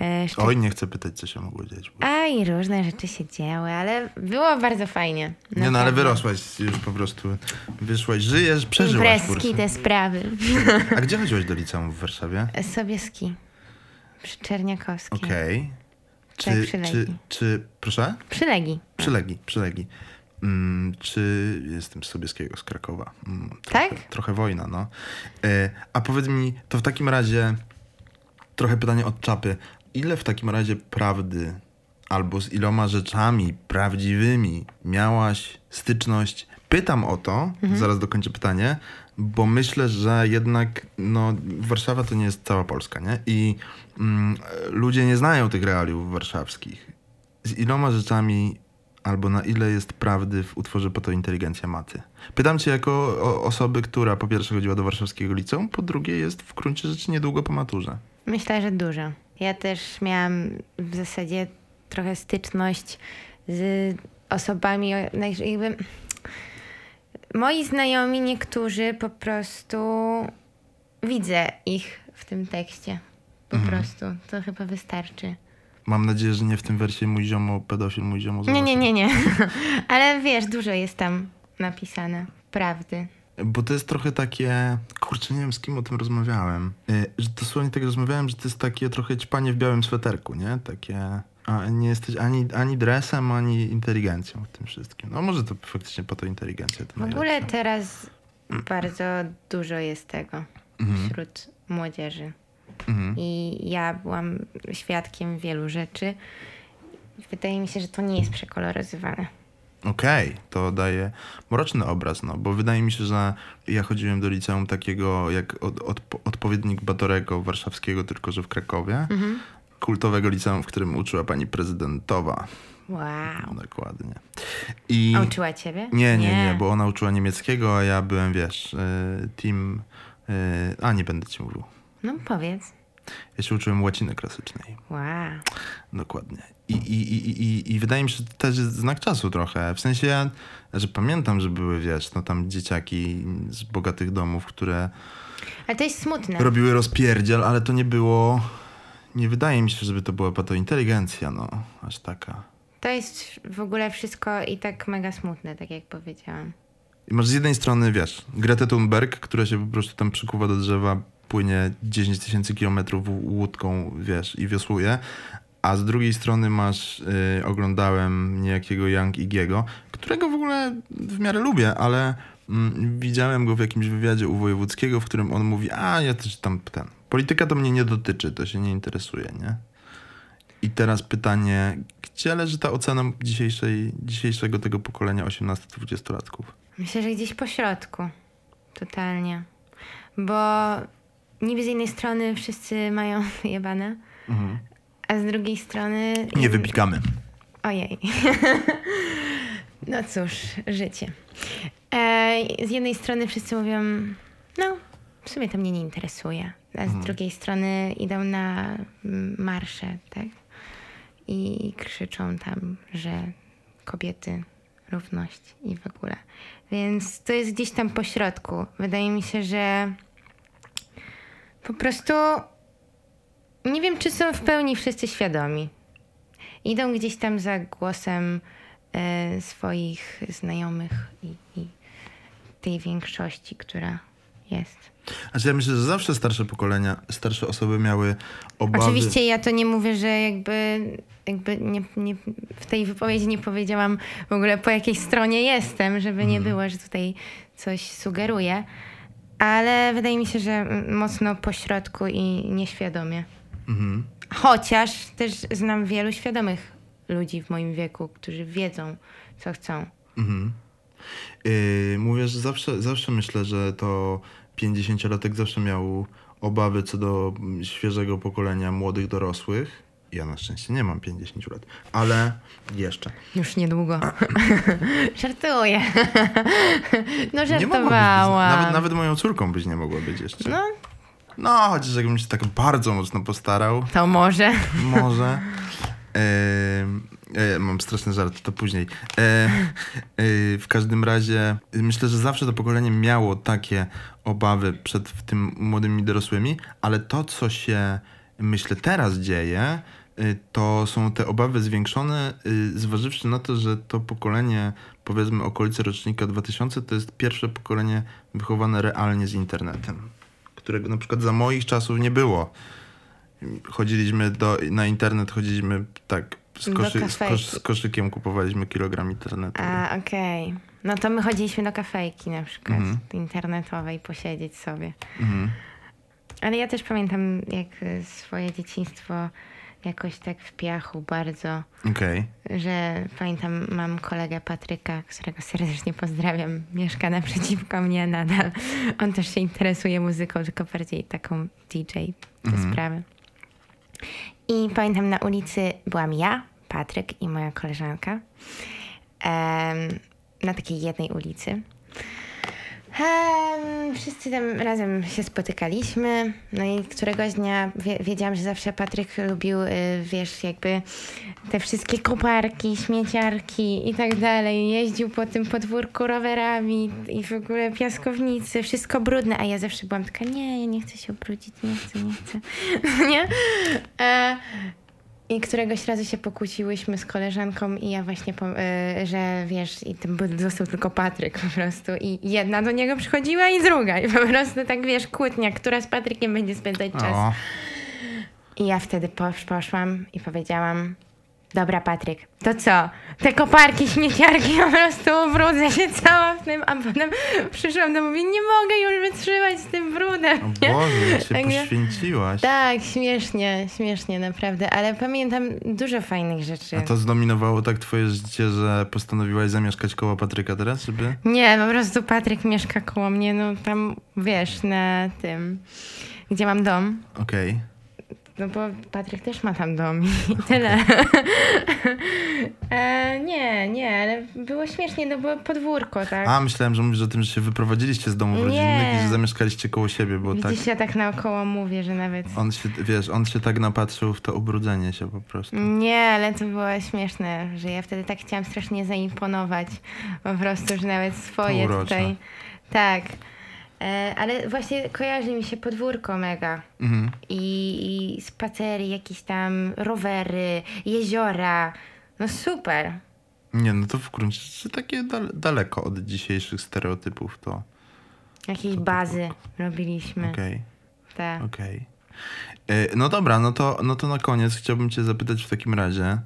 E, szczeg- Oj, nie chcę pytać, co się mogło dziać. Bo... A i różne rzeczy się działy, ale było bardzo fajnie. Nie no, ale Naprawdę. wyrosłaś już po prostu. Wyszłaś, żyjesz, przeżyłaś Imprezki, kursy. te sprawy. A gdzie chodziłaś do liceum w Warszawie? Sobieski. Przy Czerniakowskiej. Okej. Tak, Czy, przylegi. czy, czy, proszę? Przylegi. Przylegi, przylegi. Mm, czy jestem z Sobieskiego, z Krakowa. Mm, Tak? Trochę, trochę wojna, no. E, a powiedz mi, to w takim razie trochę pytanie od czapy. Ile w takim razie prawdy albo z iloma rzeczami prawdziwymi miałaś styczność? Pytam o to, zaraz dokończę pytanie, bo myślę, że jednak no, Warszawa to nie jest cała Polska, nie? I mm, ludzie nie znają tych realiów warszawskich. Z iloma rzeczami albo na ile jest prawdy w utworze Po to inteligencja maty? Pytam cię jako o, osoby, która po pierwsze chodziła do warszawskiego liceum, po drugie jest w gruncie rzeczy niedługo po maturze. Myślę, że dużo. Ja też miałam w zasadzie trochę styczność z osobami, jakby moi znajomi niektórzy po prostu widzę ich w tym tekście. Po prostu. To chyba wystarczy. Mam nadzieję, że nie w tym wersie mój ziomo pedofil, mój ziomo Nie, nie, zoofil. nie, nie. *laughs* Ale wiesz, dużo jest tam napisane. Prawdy. Bo to jest trochę takie, kurczę, nie wiem z kim o tym rozmawiałem, y, że dosłownie tak rozmawiałem, że to jest takie trochę ćpanie w białym sweterku, nie? Takie, a nie jesteś ani, ani dresem, ani inteligencją w tym wszystkim. No może to faktycznie po to inteligencja to W ogóle najlepsze. teraz bardzo dużo jest tego wśród młodzieży. Mhm. I ja byłam świadkiem wielu rzeczy. Wydaje mi się, że to nie jest przekoloryzowane. Okej, to daje mroczny obraz, no, bo wydaje mi się, że ja chodziłem do liceum takiego jak od, od, odpowiednik Batorego warszawskiego, tylko że w Krakowie. Kultowego liceum, w którym uczyła pani prezydentowa. Wow. Dokładnie. I... A uczyła ciebie? Nie, nie, nie, bo ona uczyła niemieckiego, a ja byłem, wiesz, y, team... y, A, nie będę ci mówił. No powiedz. Ja się uczyłem łaciny klasycznej. Wow. Dokładnie. I, i, i, i, I wydaje mi się, że to też jest znak czasu trochę. W sensie ja, że pamiętam, że były, wiesz, no tam dzieciaki z bogatych domów, które Ale to jest smutne. robiły rozpierdziel, ale to nie było... Nie wydaje mi się, żeby to była to inteligencja, no, aż taka. To jest w ogóle wszystko i tak mega smutne, tak jak powiedziałam. I masz z jednej strony, wiesz, Gretę Thunberg, która się po prostu tam przykuwa do drzewa, płynie 10 tysięcy kilometrów łódką, wiesz, i wiosłuje, a z drugiej strony masz, y, oglądałem niejakiego Young Igiego, którego w ogóle w miarę lubię, ale mm, widziałem go w jakimś wywiadzie u Wojewódzkiego, w którym on mówi, a ja też tam ten, polityka to mnie nie dotyczy, to się nie interesuje, nie? I teraz pytanie, gdzie leży ta ocena dzisiejszej, dzisiejszego tego pokolenia 18-20-latków? Myślę, że gdzieś po środku. Totalnie. Bo niby z jednej strony wszyscy mają *laughs* jebane, a z drugiej strony... Nie wypikamy. Ojej. *laughs* No cóż, życie. E, z jednej strony wszyscy mówią, no, w sumie to mnie nie interesuje. A z drugiej strony idą na marsze, tak? I krzyczą tam, że kobiety, równość i w ogóle. Więc to jest gdzieś tam po środku. Wydaje mi się, że po prostu nie wiem, czy są w pełni wszyscy świadomi idą gdzieś tam za głosem e, swoich znajomych i, i tej większości, która jest. Znaczy ja myślę, że zawsze starsze pokolenia, starsze osoby miały obawy. Oczywiście ja to nie mówię, że jakby, jakby nie, nie, w tej wypowiedzi nie powiedziałam w ogóle po jakiej stronie jestem, żeby nie było, że tutaj coś sugeruję, ale wydaje mi się, że mocno pośrodku i nieświadomie. Mhm. Chociaż też znam wielu świadomych ludzi w moim wieku, którzy wiedzą, co chcą. Mhm. Yy, mówię, że zawsze, zawsze myślę, że to 50-latek zawsze miał obawy co do świeżego pokolenia młodych dorosłych. Ja na szczęście nie mam 50 lat, ale jeszcze. Już niedługo. *laughs* Żartuję. no Nie żartowałam. nawet, nawet moją córką byś nie mogła być jeszcze. No, No, chociaż jakbym się tak bardzo mocno postarał, to może. Może. *laughs* E, e, mam straszny żart, to później. E, e, w każdym razie myślę, że zawsze to pokolenie miało takie obawy przed tym młodymi dorosłymi, ale to, co się myślę teraz dzieje, to są te obawy zwiększone, y, zważywszy na to, że to pokolenie, powiedzmy okolice rocznika 2000, to jest pierwsze pokolenie wychowane realnie z internetem, którego na przykład za moich czasów nie było chodziliśmy do, na internet, chodziliśmy tak z, koszy, z, kosz, z koszykiem kupowaliśmy kilogram internetu. A, okej. No to my chodziliśmy do kafejki na przykład Mhm. internetowej, posiedzieć sobie. Mhm. Ale ja też pamiętam, jak y, swoje dzieciństwo jakoś tak w piachu bardzo, Okej. że pamiętam, mam kolegę Patryka, którego serdecznie pozdrawiam, mieszka naprzeciwko mnie nadal. On też się interesuje muzyką, tylko bardziej taką DJ te Mhm. sprawy. I pamiętam na ulicy byłam ja, Patryk i moja koleżanka. Em, na takiej jednej ulicy. Em, wszyscy tam razem się spotykaliśmy. No i któregoś dnia wie, wiedziałam, że zawsze Patryk lubił, y, wiesz, jakby te wszystkie koparki, śmieciarki i tak dalej. Jeździł po tym podwórku rowerami i w ogóle piaskownicy, wszystko brudne, a ja zawsze byłam taka, nie, ja nie chcę się ubrudzić, nie chcę, nie chcę. *laughs* nie? E, i któregoś razu się pokłóciłyśmy z koleżanką i ja właśnie, y, że wiesz, i tym był, został tylko Patryk po prostu. I jedna do niego przychodziła i druga. I po prostu tak, wiesz, kłótnia, która z Patrykiem będzie spędzać czas. O, I ja wtedy posz, poszłam i powiedziałam, dobra Patryk, to co? Te koparki, śmieciarki, po prostu ubrudzę się cała w tym, a potem przyszłam do mówię, nie mogę już wytrzymać z tym brudem. o? Boże, się Także- poświęciłaś. Tak, śmiesznie, śmiesznie naprawdę, ale pamiętam dużo fajnych rzeczy. A to zdominowało tak twoje życie, że postanowiłaś zamieszkać koło Patryka teraz, żeby... Nie, po prostu Patryk mieszka koło mnie, no tam wiesz, na tym, gdzie mam dom. Okej. No bo Patryk też ma tam dom i *laughs* tyle. e, nie, nie, ale było śmiesznie, no było podwórko, tak? A, myślałem, że mówisz o tym, że się wyprowadziliście z domów rodzinnych i że zamieszkaliście koło siebie, bo tak... Widzisz, ja tak naokoło mówię, że nawet... On się, wiesz, on się tak napatrzył w to ubrudzenie się po prostu. Nie, ale to było śmieszne, że ja wtedy tak chciałam strasznie zaimponować. Po prostu, że nawet swoje tutaj. Tak. E, ale właśnie kojarzy mi się podwórko mega. Mhm. I, I spacery, jakieś tam rowery, jeziora. No super. Nie, no to w gruncie rzeczy takie dal- daleko od dzisiejszych stereotypów, to Jakieś bazy robiliśmy. okej, Tak. okej. E, No dobra, no to, no to na koniec chciałbym cię zapytać w takim razie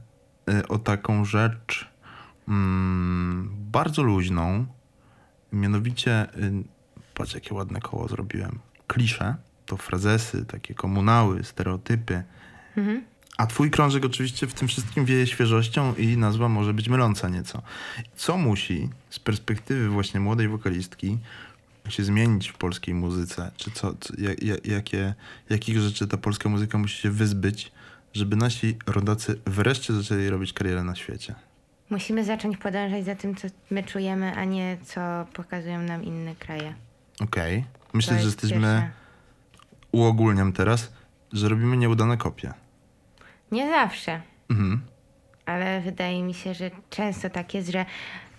e, o taką rzecz mm, bardzo luźną, mianowicie, y, patrz jakie ładne koło zrobiłem, klisze, to frazesy, takie komunały, stereotypy, Mhm. A twój krążek oczywiście w tym wszystkim wieje świeżością i nazwa może być myląca nieco. Co musi z perspektywy właśnie młodej wokalistki się zmienić w polskiej muzyce? Czy co, co ja, ja, jakie, jakich rzeczy ta polska muzyka musi się wyzbyć, żeby nasi rodacy wreszcie zaczęli robić karierę na świecie? Musimy zacząć podążać za tym, co my czujemy, a nie co pokazują nam inne kraje. Okej. To Myślę, że jest jesteśmy, pierwsze. uogólniam teraz, że robimy nieudane kopie. Nie zawsze. Mhm. ale wydaje mi się, że często tak jest, że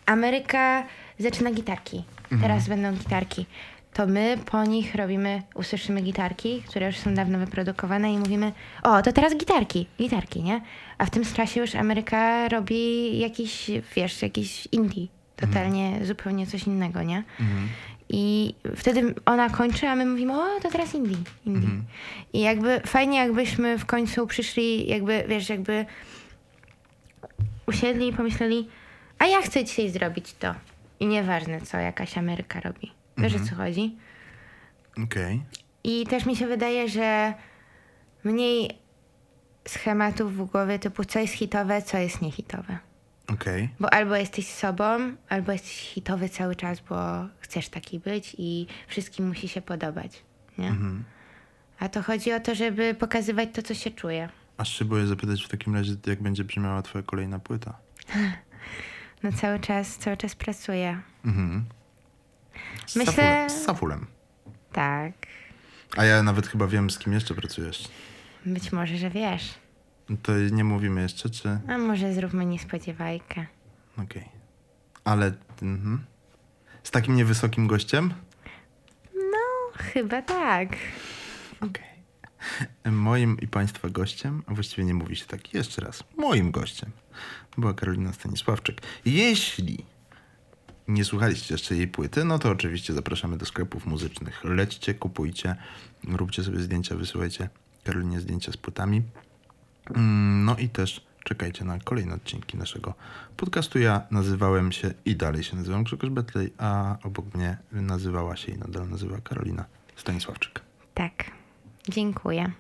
Ameryka zaczyna gitarki. Teraz będą gitarki. To my po nich robimy, usłyszymy gitarki, które już są dawno wyprodukowane i mówimy, o, to teraz gitarki, gitarki, nie? A w tym czasie już Ameryka robi jakiś, wiesz, jakiś indie. Totalnie zupełnie coś innego, nie? Mhm. I wtedy ona kończy, a my mówimy, o, to teraz indie, indie. I jakby fajnie, jakbyśmy w końcu przyszli, jakby, wiesz, jakby usiedli i pomyśleli, a ja chcę dzisiaj zrobić to. I nieważne, co jakaś Ameryka robi. Wiesz, o co chodzi? Okej. I też mi się wydaje, że mniej schematów w głowie typu, co jest hitowe, co jest niehitowe. Okej. Bo albo jesteś sobą, albo jesteś hitowy cały czas, bo chcesz taki być i wszystkim musi się podobać, nie? Mhm. A to chodzi o to, żeby pokazywać to, co się czuje. Aż się boję zapytać w takim razie, jak będzie brzmiała twoja kolejna płyta. *laughs* No cały czas, cały czas pracuję. Mhm. Z Myślę- Safulem. Z Safulem. Tak. A ja nawet chyba wiem, z kim jeszcze pracujesz. Być może, że wiesz. To nie mówimy jeszcze, czy... A może zróbmy niespodziewajkę. Okej. Ale... Mhm. Z takim niewysokim gościem? No, chyba tak. Okej. Moim i Państwa gościem, a właściwie nie mówi się tak, jeszcze raz, moim gościem była Karolina Stanisławczyk. Jeśli nie słuchaliście jeszcze jej płyty, no to oczywiście zapraszamy do sklepów muzycznych. Lećcie, kupujcie, róbcie sobie zdjęcia, wysyłajcie Karolinie zdjęcia z płytami. Mm, No i też czekajcie na kolejne odcinki naszego podcastu. Ja nazywałem się i dalej się nazywam Grzegorz Betlej, a obok mnie nazywała się i nadal nazywa Karolina Stanisławczyk. Tak. Dziękuję.